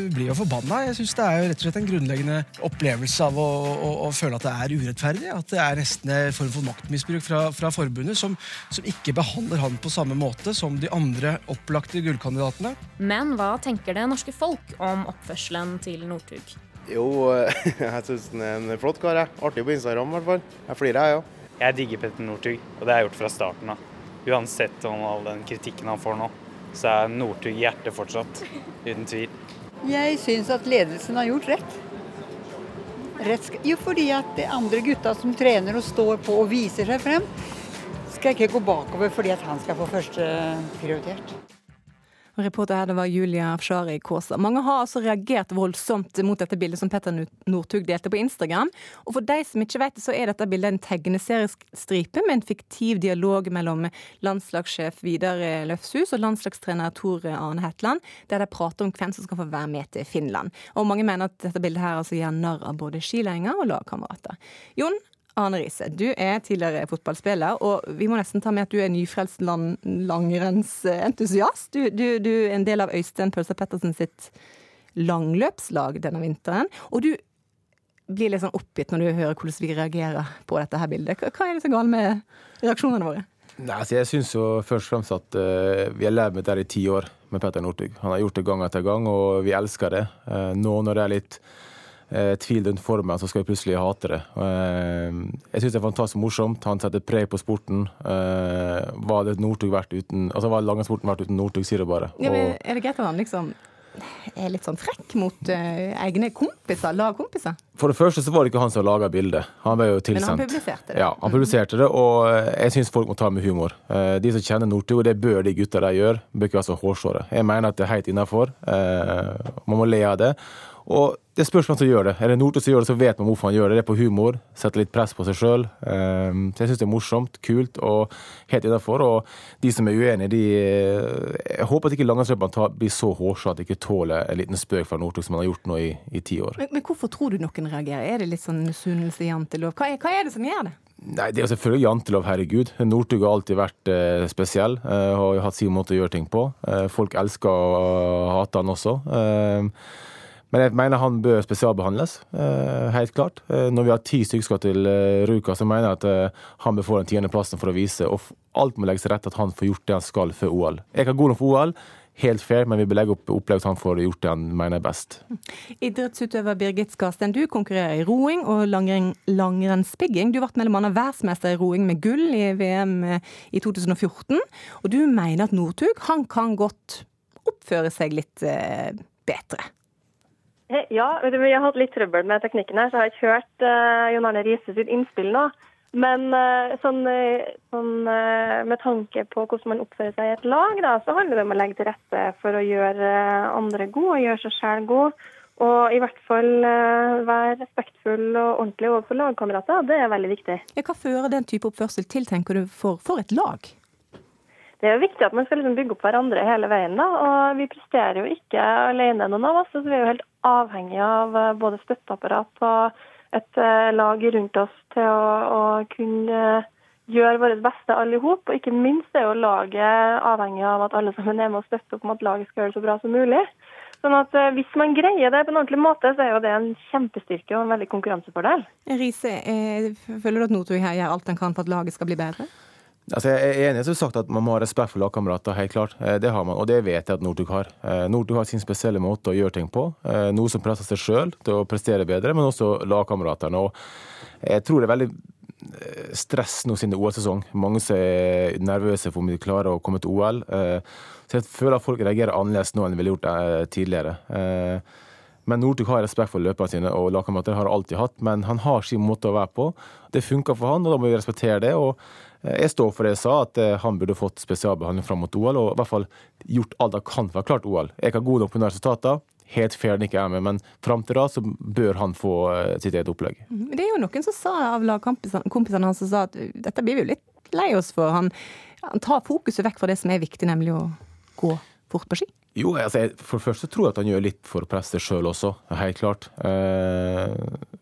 blir jeg forbanna. Jeg syns det er jo rett og slett en grunnleggende opplevelse av å, å, å, føle at det er urettferdig. At det er nesten en form for maktmisbruk fra, fra forbundet, som, som, ikke behandler han på samme måte som de andre opplagte gullkandidatene. Men hva tenker det norske folk om oppførselen til Northug? Jo, [laughs] jeg syns han er en flott kar. Artig på Instagram i hvert fall. Jeg flirer, jeg òg. Jeg digger Petter Northug, og det har jeg gjort fra starten av uansett om all den kritikken han får nå, så er Northug hjertet fortsatt. Uten tvil. Jeg syns at ledelsen har gjort rett. rett. Jo, fordi at de andre gutta som trener og står på og viser seg frem, skal ikke gå bakover fordi at han skal få første prioritert. Reporter her, det var Julia Afshari Kaasa. Mange har altså reagert voldsomt mot dette bildet som Petter Northug delte på Instagram. Og for de som ikke vet det, så er dette bildet en tegneseriestripe med en fiktiv dialog mellom landslagssjef Vidar Løfshus og landslagstrener Tor Arne Hetland, der de prater om hvem som skal få være med til Finland. Og mange mener at dette bildet her altså gjør narr av både skilenger og lagkamerater. Jon, Arne Riise, du er tidligere fotballspiller, og vi må nesten ta med at du er nyfrelst langrennsentusiast. Du, du, du, er en del av Øystein Pølsa Pettersen sitt langløpslag denne vinteren. Og du blir litt sånn oppgitt når du hører hvordan vi reagerer på dette her bildet. Hva er det så galt med reaksjonene våre? Nei, altså jeg syns først og fremst at uh, vi har levd med dette i ti år med Petter Northug. Han har gjort det gang etter gang, og vi elsker det. Uh, nå når det er litt tvil rundt formen, så skal vi plutselig hate det. jeg syns det er fantastisk morsomt. Han setter preg på sporten. hva hadde Northug vært uten Altså hva langrennssporten vært uten Northug, sier det bare. Ja, men er det greit at han liksom er litt sånn frekk mot uh, egne kompiser, lagkompiser? For det første så var det ikke han som laga bildet. Han ble jo tilsendt. Men han publiserte det? Ja, han publiserte det, og eh, jeg syns folk må ta med humor. Uh, de som kjenner Northug, og det bør de gutta der gjøre, bør ikke være så hårsåre. Jeg mener at det er helt innafor. Uh, man må le av det. Og det spørs hvem som gjør det. Er det Northug som gjør det, så vet man hvorfor han gjør det. Det er på humor, setter litt press på seg sjøl. Ehm, så jeg syns det er morsomt, kult og helt innafor. Og de som er uenige, de Jeg håper at ikke langrennsløperne blir så hårsåre at de ikke tåler en liten spøk fra Northug som han har gjort nå i, i ti år. Men, men, hvorfor tror du noen reagerer? Er det litt sånn misunnelse, jantelov? Hva, hva er det som gjør det? Nei, Det er selvfølgelig jantelov, herregud. Northug har alltid vært eh, spesiell. Eh, har hatt sin måte å gjøre ting på. Eh, folk elsker å hate han også. Eh, men jeg mener han bør spesialbehandles, eh, helt klart. Eh, når vi har ti stykker til eh, Ruka, så mener jeg at han bør få den tiendeplassen for å vise. Og alt må legges til rette at han får gjort det han skal før OL. Jeg er god nok for OL. Helt fair, men vi bør legge opp opplegg så han får gjort det han mener er best. Idrettsutøver Birgit Skarsten, du konkurrerer i roing og langrennsbygging. Du ble bl.a. verdensmester i roing med gull i VM i 2014. Og du mener at Northug han kan godt oppføre seg litt bedre? Ja, vi har hatt litt trøbbel med teknikken her, så jeg har ikke hørt uh, Jon Arne Riise sitt innspill nå. Men uh, sånn, sånn uh, med tanke på hvordan man oppfører seg i et lag, da, så handler det om å legge til rette for å gjøre andre gode gjøre seg selv god. Og i hvert fall være respektfull og ordentlig overfor lagkamerater. Det er veldig viktig. Hva fører den type oppførsel til, tenker du, for, for et lag? Det er jo viktig at man skal liksom bygge opp hverandre hele veien. da, og Vi presterer jo ikke alene, noen av oss. så Vi er jo helt avhengig av eh, både støtteapparat og et eh, lag rundt oss til å, å kunne gjøre vårt beste alle i hop. Og ikke minst er jo laget avhengig av at alle sammen er med og støtter opp om at laget skal gjøre det så bra som mulig. Sånn at eh, Hvis man greier det på en ordentlig måte, så er jo det en kjempestyrke og en veldig konkurransefordel. Riise, føler du at Northug her gjør alt han kan for at laget skal bli bedre? Altså, jeg er enig som sagt at man må ha respekt for lagkamerater, helt klart. Eh, det har man, og det vet jeg at Northug har. Eh, Northug har sin spesielle måte å gjøre ting på. Eh, noe som presser seg sjøl til å prestere bedre, men også lagkameratene. Og jeg tror det er veldig stress nå siden OL-sesong. Mange som er nervøse for om de klarer å komme til OL. Så jeg føler at folk reagerer annerledes nå enn de ville gjort tidligere. Men Northug har respekt for løperne sine, og lagkamerater har alltid hatt. Men han har sin måte å være på. Det funker for han, og da må vi respektere det. og jeg står for det jeg sa, at eh, han burde fått spesialbehandling fram mot OL, og i hvert fall gjort alt han kan for å ha klart OL. Jeg kan gode nok på resultater, helt fair han ikke er med, men fram til da så bør han få eh, sitt eget opplegg. Det er jo noen som sa av lagkompisene hans som sa at dette blir vi jo litt lei oss for. Han, han tar fokuset vekk fra det som er viktig, nemlig å gå fort på ski. Jo, altså, for det første tror jeg at han gjør litt for å presse seg sjøl også, helt klart. Eh,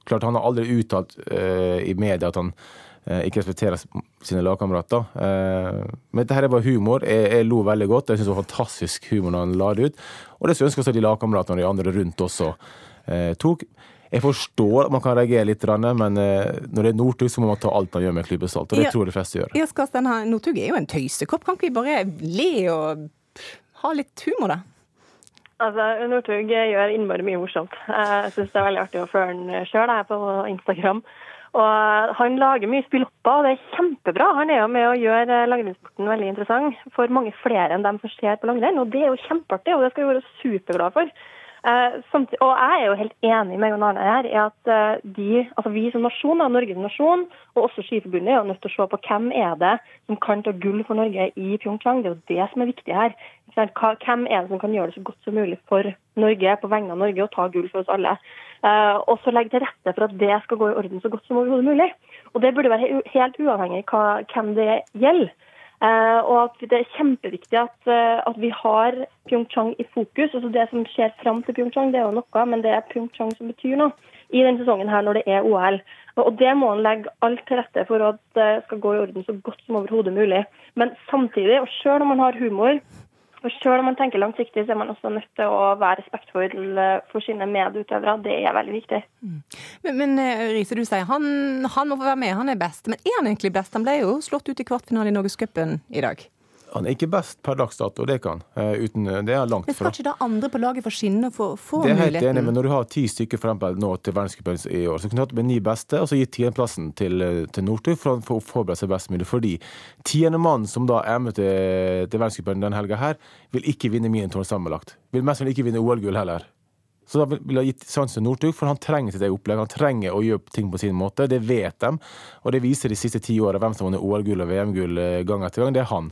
klart Han har aldri uttalt eh, i media at han eh, ikke respekterer sine lagkamerater. Eh, men dette her var humor. Jeg, jeg lo veldig godt. Jeg syns det var fantastisk humor når han la det ut. Og det ønsker også de lagkameratene og de andre rundt også eh, tok. Jeg forstår at man kan reagere litt, men eh, når det er Northug, så må man ta alt han gjør med en klype salt. Og det Ja. tror jeg de fleste gjør. Ja, Northug er jo en tøysekopp. Kan ikke vi bare le og ha litt humor, da? Altså, Northug gjør innmari mye morsomt. Jeg syns det er veldig artig å følge han sjøl på Instagram. Og Han lager mye spillopper, og det er kjempebra. Han er jo med å gjøre langrennssporten veldig interessant for mange flere enn dem som ser på langrenn. Og det er jo kjempeartig, og det skal vi være superglade for. Eh, samtidig, og jeg er jo helt enig med Jon Arne her i at eh, de, altså vi som nasjon, da, Norge som nasjon, og også Skiforbundet, er jo nødt til å se på hvem er det som kan ta gull for Norge i Pyeongchang. Det er jo det som er viktig her. Hvem er det som kan gjøre det så godt som mulig for Norge, på vegne av Norge, og ta gull for oss alle. Eh, og så legge til rette for at det skal gå i orden så godt som overhodet mulig. Og det burde være he- helt uavhengig av hvem det gjelder. Eh, og at det er kjempeviktig at, eh, at vi har Pyeongchang i fokus. altså Det som skjer fram til Pyeongchang, det er jo noe, men det er Pyeongchang som betyr noe i denne sesongen her når det er OL. Og det må han legge alt til rette for at det skal gå i orden så godt som overhodet mulig. Men samtidig, og selv om man har humor, og selv om man tenker langsiktig, så er man også nødt til å være respektfull eh, for sine medutøvere. Det er veldig viktig. Men, men eh, Riise, du sier han, han må få være med, han er best. Men er han egentlig best? Han ble jo slått ut i kvartfinale i Norgescupen i dag. Han er ikke best per dags dato, det kan han. Eh, uten, det er langt fra. Men skal ikke da andre på laget få skinne og få, få Det er helt enig, men når du har ti stykker for eksempel, nå til verdenscupen i år, så kunne du hatt med ni beste, og så gitt tiendeplassen til, eh, til Northug for, å forberede seg best mulig. Fordi tiendemannen som da er med til, til verdenscupen denne helga her, vil ikke vinne minitårn sammenlagt. Vil mest sannsynlig ikke vinne OL-gull heller. Så da vil jeg ha gitt sjansen til Northug, for han trenger sitt eget opplegg. Han trenger å gjøre ting på sin måte. Det vet de, og det viser de siste ti åra hvem som har vunnet OL-gull og VM-gull eh, gang etter gang. Det er han.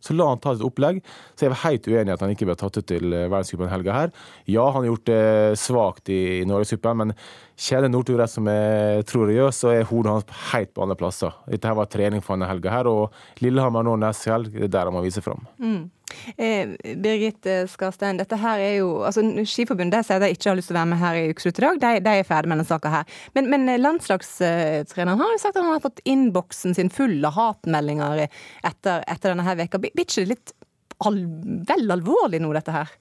Så la han ta sitt opplegg. Så jeg var helt uenig i at han ikke ble tatt ut til eh, verdenscupen helga her. Ja, han har gjort det svakt i, i Norgescupen, men kjeder Northug rett som jeg tror det gjør, så er hodet hans helt på andre plasser. Dette her var trening for denne helga her, og Lillehammer nå neste helg, det er der han må vise fram. Mm. Eh, Birgit eh, Skarstein, dette her er jo altså Skiforbundet sier de ikke har lyst til å være med her i ukeslutt i dag. De, de er ferdig med denne saka her. Men, men eh, landslagstreneren har jo sagt at han har fått innboksen sin full av hatmeldinger etter, etter denne her veka. Blir ikke det litt al vel alvorlig nå, dette her?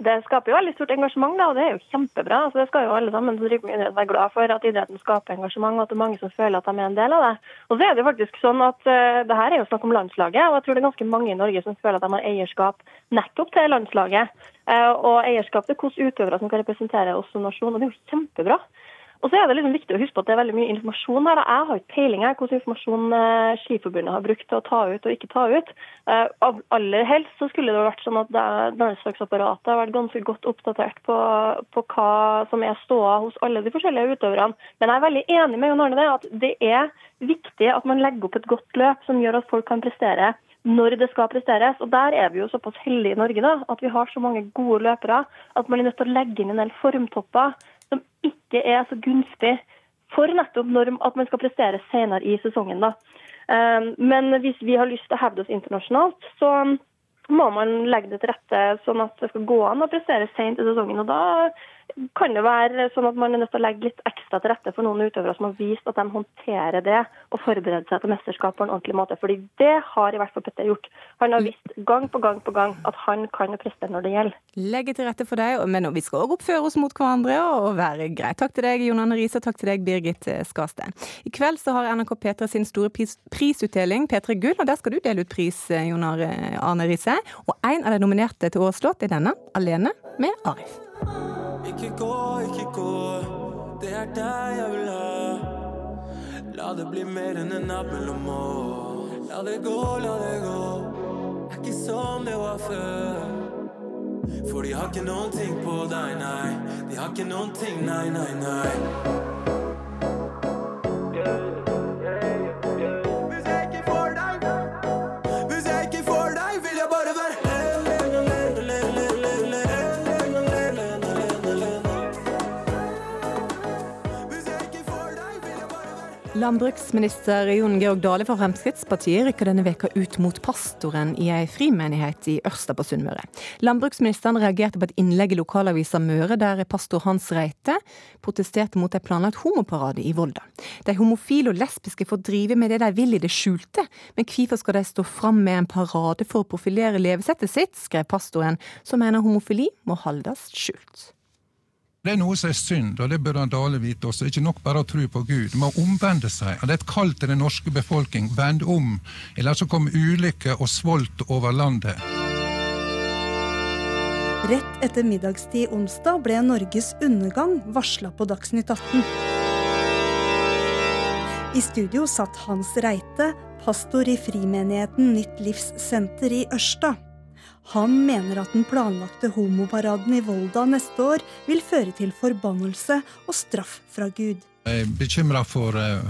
Det skaper jo veldig stort engasjement, da, og det er jo kjempebra. Altså, det skal jo alle sammen som driver med idrett være glad for, at idretten skaper engasjement, og at det er mange som føler at de er en del av det. Og så er det jo faktisk sånn at uh, det her er jo snakk om landslaget, og jeg tror det er ganske mange i Norge som føler at de har eierskap nettopp til landslaget. Uh, og eierskap til hvilke utøvere som kan representere oss som nasjon, og det er jo kjempebra. Og så er det liksom viktig å huske på at det er veldig mye informasjon her. Jeg har ikke peiling her hvordan informasjon eh, Skiforbundet har brukt til å ta ut og ikke ta ut. Eh, av aller helst så skulle det vært sånn at landslagsapparatet har vært ganske godt oppdatert på, på hva som er ståa hos alle de forskjellige utøverne. Men jeg er veldig enig med Jon Arne at det er viktig at man legger opp et godt løp som gjør at folk kan prestere når det skal presteres. Og Der er vi jo såpass heldige i Norge da, at vi har så mange gode løpere at man er nødt til å legge inn en del formtopper som ikke er så gunstig for nettopp når at man skal prestere senere i sesongen. da. Um, Men hvis vi har lyst til å hevde oss internasjonalt, så må man legge det til rette sånn at det skal gå an å prestere sent i sesongen. og Da kan det være sånn at man er nødt til å legge litt ekstra til rette for noen utøvere som har vist at de håndterer det og forbereder seg til mesterskap på en ordentlig måte. Fordi det har i hvert fall Petter gjort. Han har vist gang på gang på gang at han kan prestere når det gjelder. Legge til rette for deg, men vi skal òg oppføre oss mot hverandre og være greit. Takk til deg, Jon Arne Riise, og takk til deg, Birgit Skarstein. I kveld så har NRK P3 sin store pris, prisutdeling, P3 Gull, og der skal du dele ut pris, Jon Arne Riise. Og en av de nominerte til årets låt er denne, 'Alene', med Arif. Ikke gå, ikke gå, det er deg jeg vil ha. La det bli mer enn en natt mellom oss. La det gå, la det gå. Er ikke som det var før. For de har ikke noen ting på deg, nei. De har ikke noen ting, nei, nei, nei. Landbruksminister Jon Georg Dale fra Fremskrittspartiet rykker denne veka ut mot pastoren i ei frimenighet i Ørsta på Sunnmøre. Landbruksministeren reagerte på et innlegg i lokalavisa Møre der pastor Hans Reite protesterte mot en planlagt homoparade i Volda. De homofile og lesbiske får drive med det de vil i det skjulte, men hvorfor skal de stå fram med en parade for å profilere levesettet sitt, skrev pastoren, som mener homofili må holdes skjult. Det er noe som er synd, og det bør Dale vite også. Ikke nok bare å tro på Gud. Man må omvende seg. Det er et kall til den norske befolkning. Vend om, eller så kommer ulykke og svolt over landet. Rett etter middagstid onsdag ble Norges undergang varsla på Dagsnytt 18. I studio satt Hans Reite, pastor i frimenigheten Nytt Livssenter i Ørsta. Han mener at den planlagte homoparaden i Volda neste år vil føre til forbannelse og straff fra Gud. Jeg er bekymra for eh,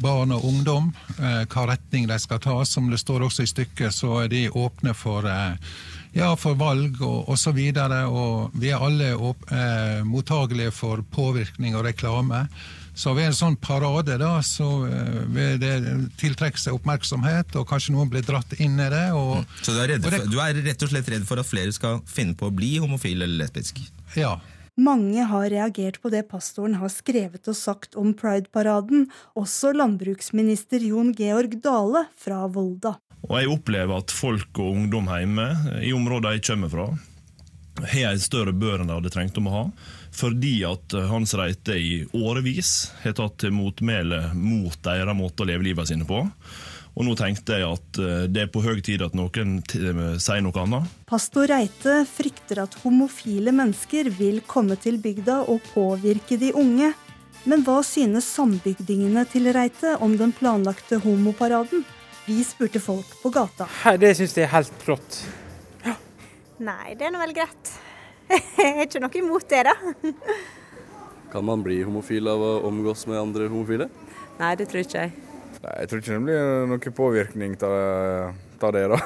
barn og ungdom, eh, hva retning de skal ta. Som det står også i stykket, så er de åpne for, eh, ja, for valg og osv. Og, og vi er alle mottagelige for påvirkning og reklame. Så ved en sånn parade da, så uh, vil det tiltrekke seg oppmerksomhet, og kanskje noen blir dratt inn i det. Og, mm. Så du er, for, det, du er, rett og slett redd for at flere skal finne på å bli homofil eller lesbisk? Ja. Mange har reagert på det pastoren har skrevet og sagt om Pride-paraden, også landbruksminister Jon Georg Dale fra Volda. Og Jeg opplever at folk og ungdom hjemme, i områder jeg kommer fra, har en større bør enn de hadde trengt om å ha fordi at eh, Hans Reite i årevis har tatt til motmæle mot deres måte å leve livet sine på. Og nå tenkte jeg at eh, det er på høy tid at noen sier noe annet. Pastor Reite frykter at homofile mennesker vil komme til bygda og påvirke de unge. Men hva synes sambygdingene til Reite om den planlagte homoparaden? Vi spurte folk på gata. Det syns jeg er helt rått. Ja. Nei, det er nå vel greit. [laughs] Jeg er ikke noe imot det, da. Kan man bli homofil av å omgås med andre homofile? Nei, det tror ikke jeg. Nei, Jeg tror ikke det blir noen påvirkning av det, da.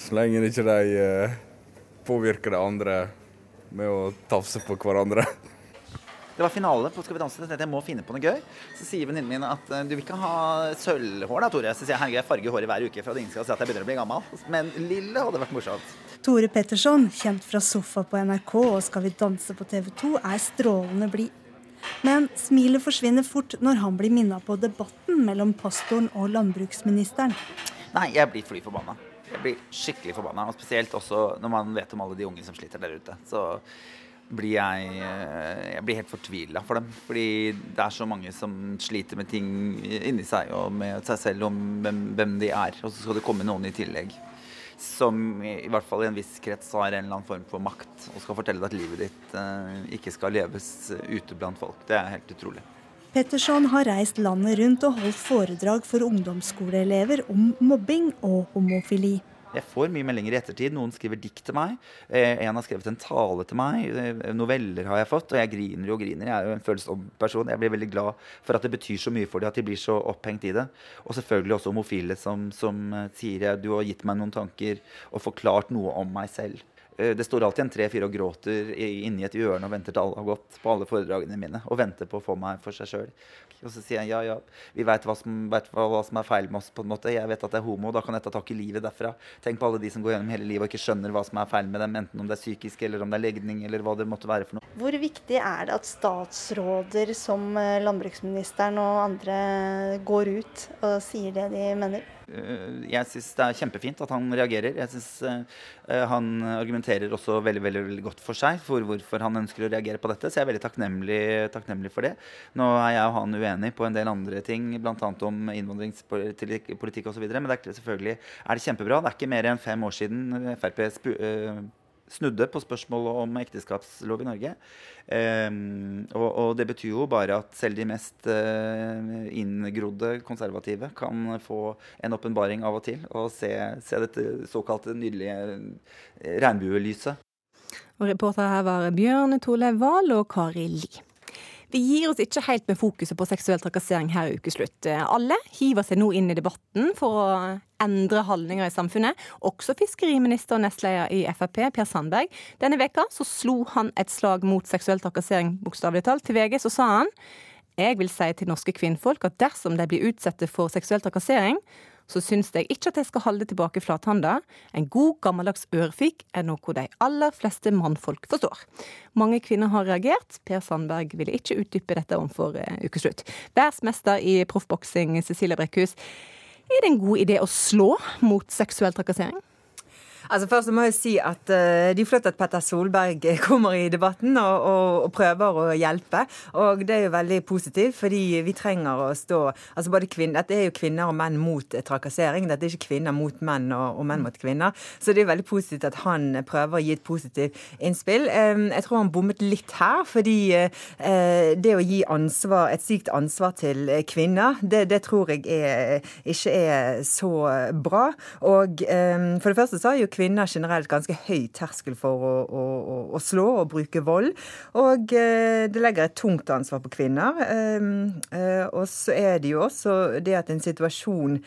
Så lenge ikke de eh, påvirker de andre med å tafse på hverandre. Det var finale på Skal vi danse. Jeg må finne på noe gøy. Så sier venninnen min at eh, du vil ikke ha sølvhår da, Tore. Så sier jeg herregud, jeg farger håret hver uke for at ingen skal si at jeg begynner å bli gammel. Men lille hadde vært morsomt. Tore Petterson, kjent fra Sofa på NRK og Skal vi danse på TV 2, er strålende blid. Men smilet forsvinner fort når han blir minna på debatten mellom pastoren og landbruksministeren. Nei, jeg blir fly forbanna. Jeg blir skikkelig forbanna. Og spesielt også når man vet om alle de unge som sliter der ute. Så blir jeg, eh, jeg blir helt fortvila for dem. Fordi det er så mange som sliter med ting inni seg og med seg selv om hvem, hvem de er. Og så skal det komme noen i tillegg som i hvert fall i en viss krets har en eller annen form for makt og skal fortelle deg at livet ditt eh, ikke skal leves ute blant folk. Det er helt utrolig. Petterson har reist landet rundt og holdt foredrag for ungdomsskoleelever om mobbing og homofili. Jeg får mye meldinger i ettertid. Noen skriver dikt til meg. Eh, en har skrevet en tale til meg. Eh, noveller har jeg fått. Og jeg griner og griner. Jeg er jo en følsom person. Jeg blir veldig glad for at det betyr så mye for dem at de blir så opphengt i det. Og selvfølgelig også homofile som, som eh, sier du har gitt meg noen tanker og forklart noe om meg selv. Det står alltid en tre-fire og gråter inni et hjørne og venter til alle har gått på alle foredragene mine. Og venter på å få meg for seg sjøl. Og så sier jeg ja, ja, vi veit hva, hva, som er feil med oss. på en måte. Jeg vet at jeg er homo, da kan jeg ta tak i livet derfra. Tenk på alle de som går gjennom hele livet og ikke skjønner hva som er feil med dem, enten om det er psykisk eller om det er legning eller hva det måtte være for noe. Hvor viktig er det at statsråder som eh, landbruksministeren og andre går ut og sier det de mener? Eh, jeg syns det er kjempefint at han reagerer. Jeg synes uh, Han argumenterer også veldig, veldig, veldig, godt for seg for hvorfor han ønsker å reagere på dette. Så jeg er veldig takknemlig, takknemlig for det. Nå er jeg og han uenig på en del andre ting, bl.a. om innvandringspolitikk osv. Men det er, selvfølgelig er det kjempebra. Det er ikke mer enn fem år siden Frp snudde på spørsmålet om ekteskapslov i Norge. Um, og, og, det betyr jo bare at selv de mest uh, inngrodde konservative kan få en åpenbaring av og til og se, se dette såkalte nydelige regnbuelyset. Og Reportere her var Bjørn Tole Wahl og Kari Li. Vi gir oss ikke helt med fokuset på seksuell trakassering her i ukeslutt. Alle hiver seg nå inn i debatten for å endre holdninger i samfunnet. Også fiskeriminister og nestleder i Frp, Per Sandberg. Denne veka så slo han et slag mot seksuell trakassering, bokstavelig talt. Til VG så sa han Jeg vil si til norske kvinnfolk at dersom de blir utsatt for seksuell trakassering, så syns jeg ikke at de skal holde tilbake flathanda. En god, gammeldags ørefik er noe de aller fleste mannfolk forstår. Mange kvinner har reagert. Per Sandberg ville ikke utdype dette overfor uh, ukeslutt. Verdensmester i proffboksing, Cecilia Brekkhus. Er det en god idé å slå mot seksuell trakassering? Altså Først må jeg si at uh, det er flott at Petter Solberg kommer i debatten og, og, og, prøver å hjelpe. Og det er jo veldig positivt, fordi vi trenger å stå altså både kvinner, Dette er jo kvinner og menn mot trakassering. Dette er ikke kvinner mot menn og, og menn mot kvinner. Så det er veldig positivt at han prøver å gi et positivt innspill. Um, jeg tror han bommet litt her, fordi uh, det å gi ansvar, et sykt ansvar til kvinner, det, det tror jeg er, ikke er så bra. Og um, for det første så har jo kvinner kvinner generelt ganske høy terskel for å, å, å, slå og bruke vold. Og eh, det legger et tungt ansvar på kvinner. Ehm, eh, og så er det jo også det at en situasjon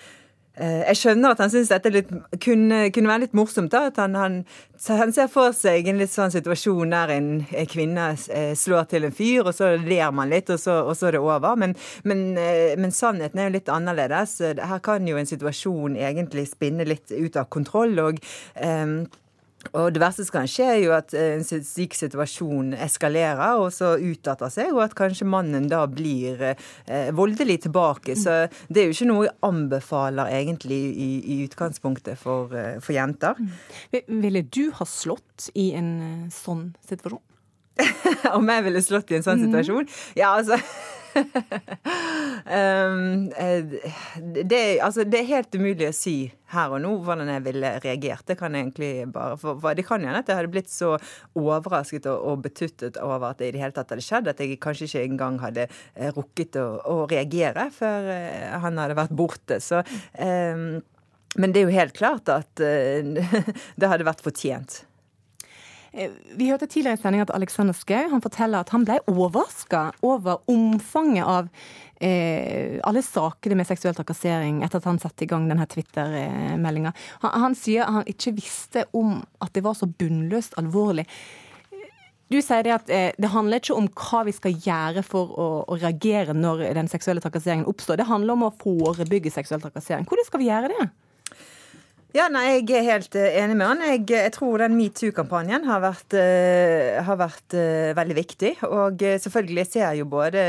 jeg skjønner at han syns dette litt, kunne, kunne, være litt morsomt. da, at han, han, han, ser for seg en litt sånn situasjon der en kvinne slår til en fyr, og så ler man litt, og så, og så er det over. Men, men, men, sannheten er jo litt annerledes. Her kan jo en situasjon egentlig spinne litt ut av kontroll. og um, og Det verste som kan skje, er jo at en slik situasjon eskalerer og så utarter seg, og at kanskje mannen da blir eh, voldelig tilbake. Så det er jo ikke noe jeg anbefaler egentlig i, i utgangspunktet for, eh, for, jenter. Mm. Ville du ha slått i en eh, sånn situasjon? [laughs] Om jeg ville slått i en sånn mm. situasjon? Ja, altså [laughs] det, altså, det, er helt umulig å si her og nå hvordan jeg ville reagert. Det kan egentlig bare for, for Det kan hende at jeg hadde blitt så overrasket og, og, betuttet over at det i det hele tatt hadde skjedd, at jeg kanskje ikke engang hadde eh, rukket å, å reagere før eh, han hadde vært borte. Så um, Men det er jo helt klart at [laughs] det hadde vært fortjent. Eh, vi hørte tidligere i sending at Alexander Schou forteller at han ble overraska over omfanget av eh, alle sakene med seksuell trakassering etter at han satte i gang denne Twitter-meldinga. Han, han, sier han ikke visste om at det var så bunnløst alvorlig. Du sier det at eh, det handler ikke om hva vi skal gjøre for å, å, reagere når den seksuelle trakasseringen oppstår. Det handler om å forebygge seksuell trakassering. Hvordan skal vi gjøre det? Ja, nei, Jeg er helt uh, enig med han. Jeg, jeg tror den metoo-kampanjen har vært, uh, har vært uh, veldig viktig. Og selvfølgelig ser jeg jo både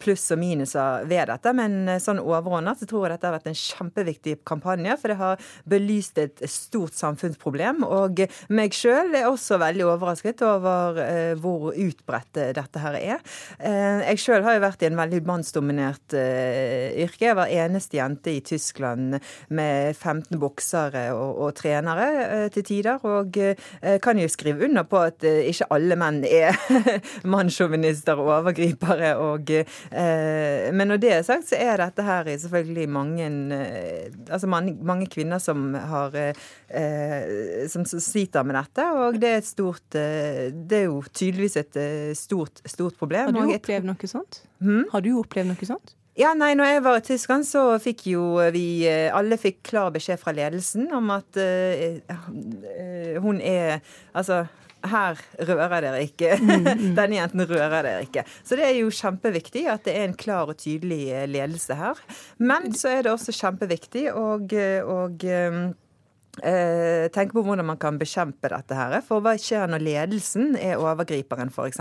pluss og minuser ved dette, men sånn overordnet så tror jeg dette har vært en kjempeviktig kampanje. For det har belyst et stort samfunnsproblem. Og meg sjøl er også veldig overrasket over hvor utbredt dette her er. Jeg sjøl har jo vært i en veldig mannsdominert yrke. Jeg var eneste jente i Tyskland med 15 bukser boksere og, og trenere eh, til tider. Og eh, kan jo skrive under på at eh, ikke alle menn er [laughs] mannssjåvinister og overgripere. Og, men når det er sagt, så er dette her selvfølgelig mange, altså mange, kvinner som har som sliter med dette. Og det er et stort Det er jo tydeligvis et stort, stort problem. Har du opplevd noe sånt? Hmm? Har du opplevd noe sånt? Ja, nei, når jeg var i Tyskland, så fikk jo vi Alle fikk klar beskjed fra ledelsen om at uh, hun er Altså her rører dere ikke. Mm, mm. [laughs] Denne jenten rører dere ikke. Så det er jo kjempeviktig at det er en klar og tydelig ledelse her. Men så er det også kjempeviktig og, og Eh, tenke på hvordan man kan bekjempe dette. her. For hva skjer når ledelsen er overgriperen, f.eks.?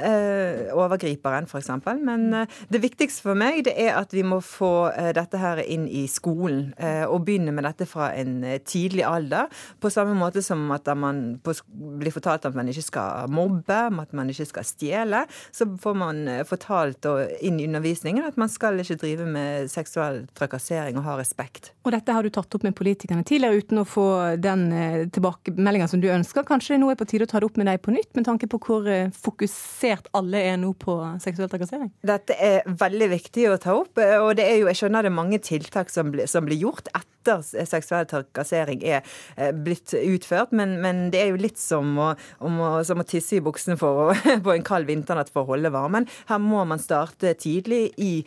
Eh, overgriperen, f.eks. Men eh, det viktigste for meg det er at vi må få eh, dette her inn i skolen. Eh, og begynne med dette fra en eh, tidlig alder. På samme måte som at man blir fortalt at man ikke skal mobbe, at man ikke skal stjele. Så får man fortalt inn i undervisningen at man skal ikke drive med seksuell trakassering og ha respekt. Og dette har du tatt opp med politikerne tidligere uten å få den eh, tilbakemeldinga som du ønsker. Kanskje det nå er på tide å ta det opp med deg på nytt, med tanke på hvor eh, fokusert alle er nå på seksuell trakassering? Dette er veldig viktig å ta opp, eh, og det er jo, jeg skjønner det er mange tiltak som blir, som blir gjort etter seksuell trakassering er blitt utført, men, men, det er jo litt som å, å, som å tisse i buksene å, [laughs] på en kald vinternatt for å holde varmen. Her må man starte tidlig i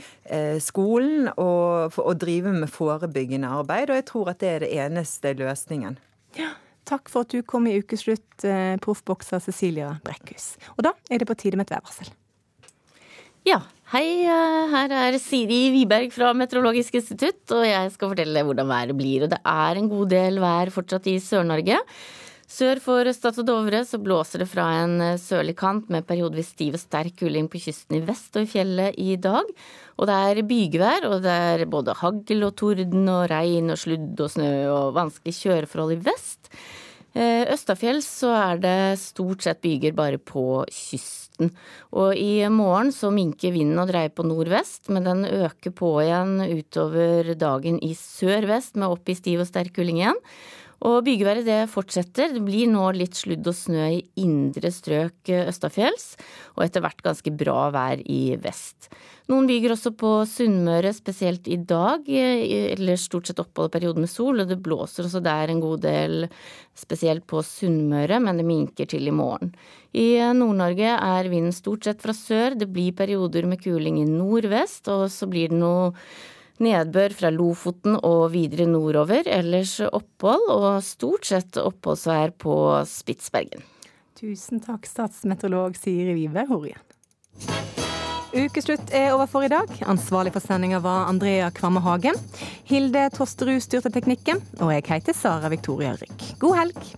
skolen og, for, drive med forebyggende arbeid, og jeg tror at det er det eneste eneste løsningen. Ja, takk for at du kom i ukeslutt, eh, proffbokser Cecilia Brekkhus. Og da er det på tide med et værvarsel. Ja, Hei, eh, her er Siri Wiberg fra Meteorologisk institutt, og jeg skal fortelle hvordan været blir. Og det er en god del vær fortsatt i Sør-Norge. Sør for Stad og Dovre så blåser det fra en eh, sørlig kant med periodevis stiv og sterk kuling på kysten i vest og i fjellet i dag. Og det er bygevær, og det er både hagl og torden og regn og sludd og snø og vanskelige kjøreforhold i vest. Eh, Østafjells så er det stort sett byger bare på kysten. Og i morgen så minker vinden og dreier på nordvest, men den øker på igjen utover dagen i sør-vest med opp i stiv og sterk kuling igjen. Og bygeværet det fortsetter. Det blir nå litt sludd og snø i indre strøk østafjells, og etter hvert ganske bra vær i vest. Noen byger også på Sunnmøre, spesielt i dag. Eller stort sett oppholdsperioden med sol, og det blåser også der en god del, spesielt på Sunnmøre, men det minker til i morgen. I Nord-Norge er vinden stort sett fra sør. Det blir perioder med kuling i nordvest, og så blir det noe Nedbør fra Lofoten og videre nordover. Ellers opphold og stort sett oppholdsvær på Spitsbergen. Tusen takk, statsmeteorolog Siri Vive Horien. Ukeslutt er over for i dag. Ansvarlig for sendinga var Andrea Kvamme Hagen. Hilde Tosterud styrte teknikken, og jeg heter Sara Victoria Rygg. God helg!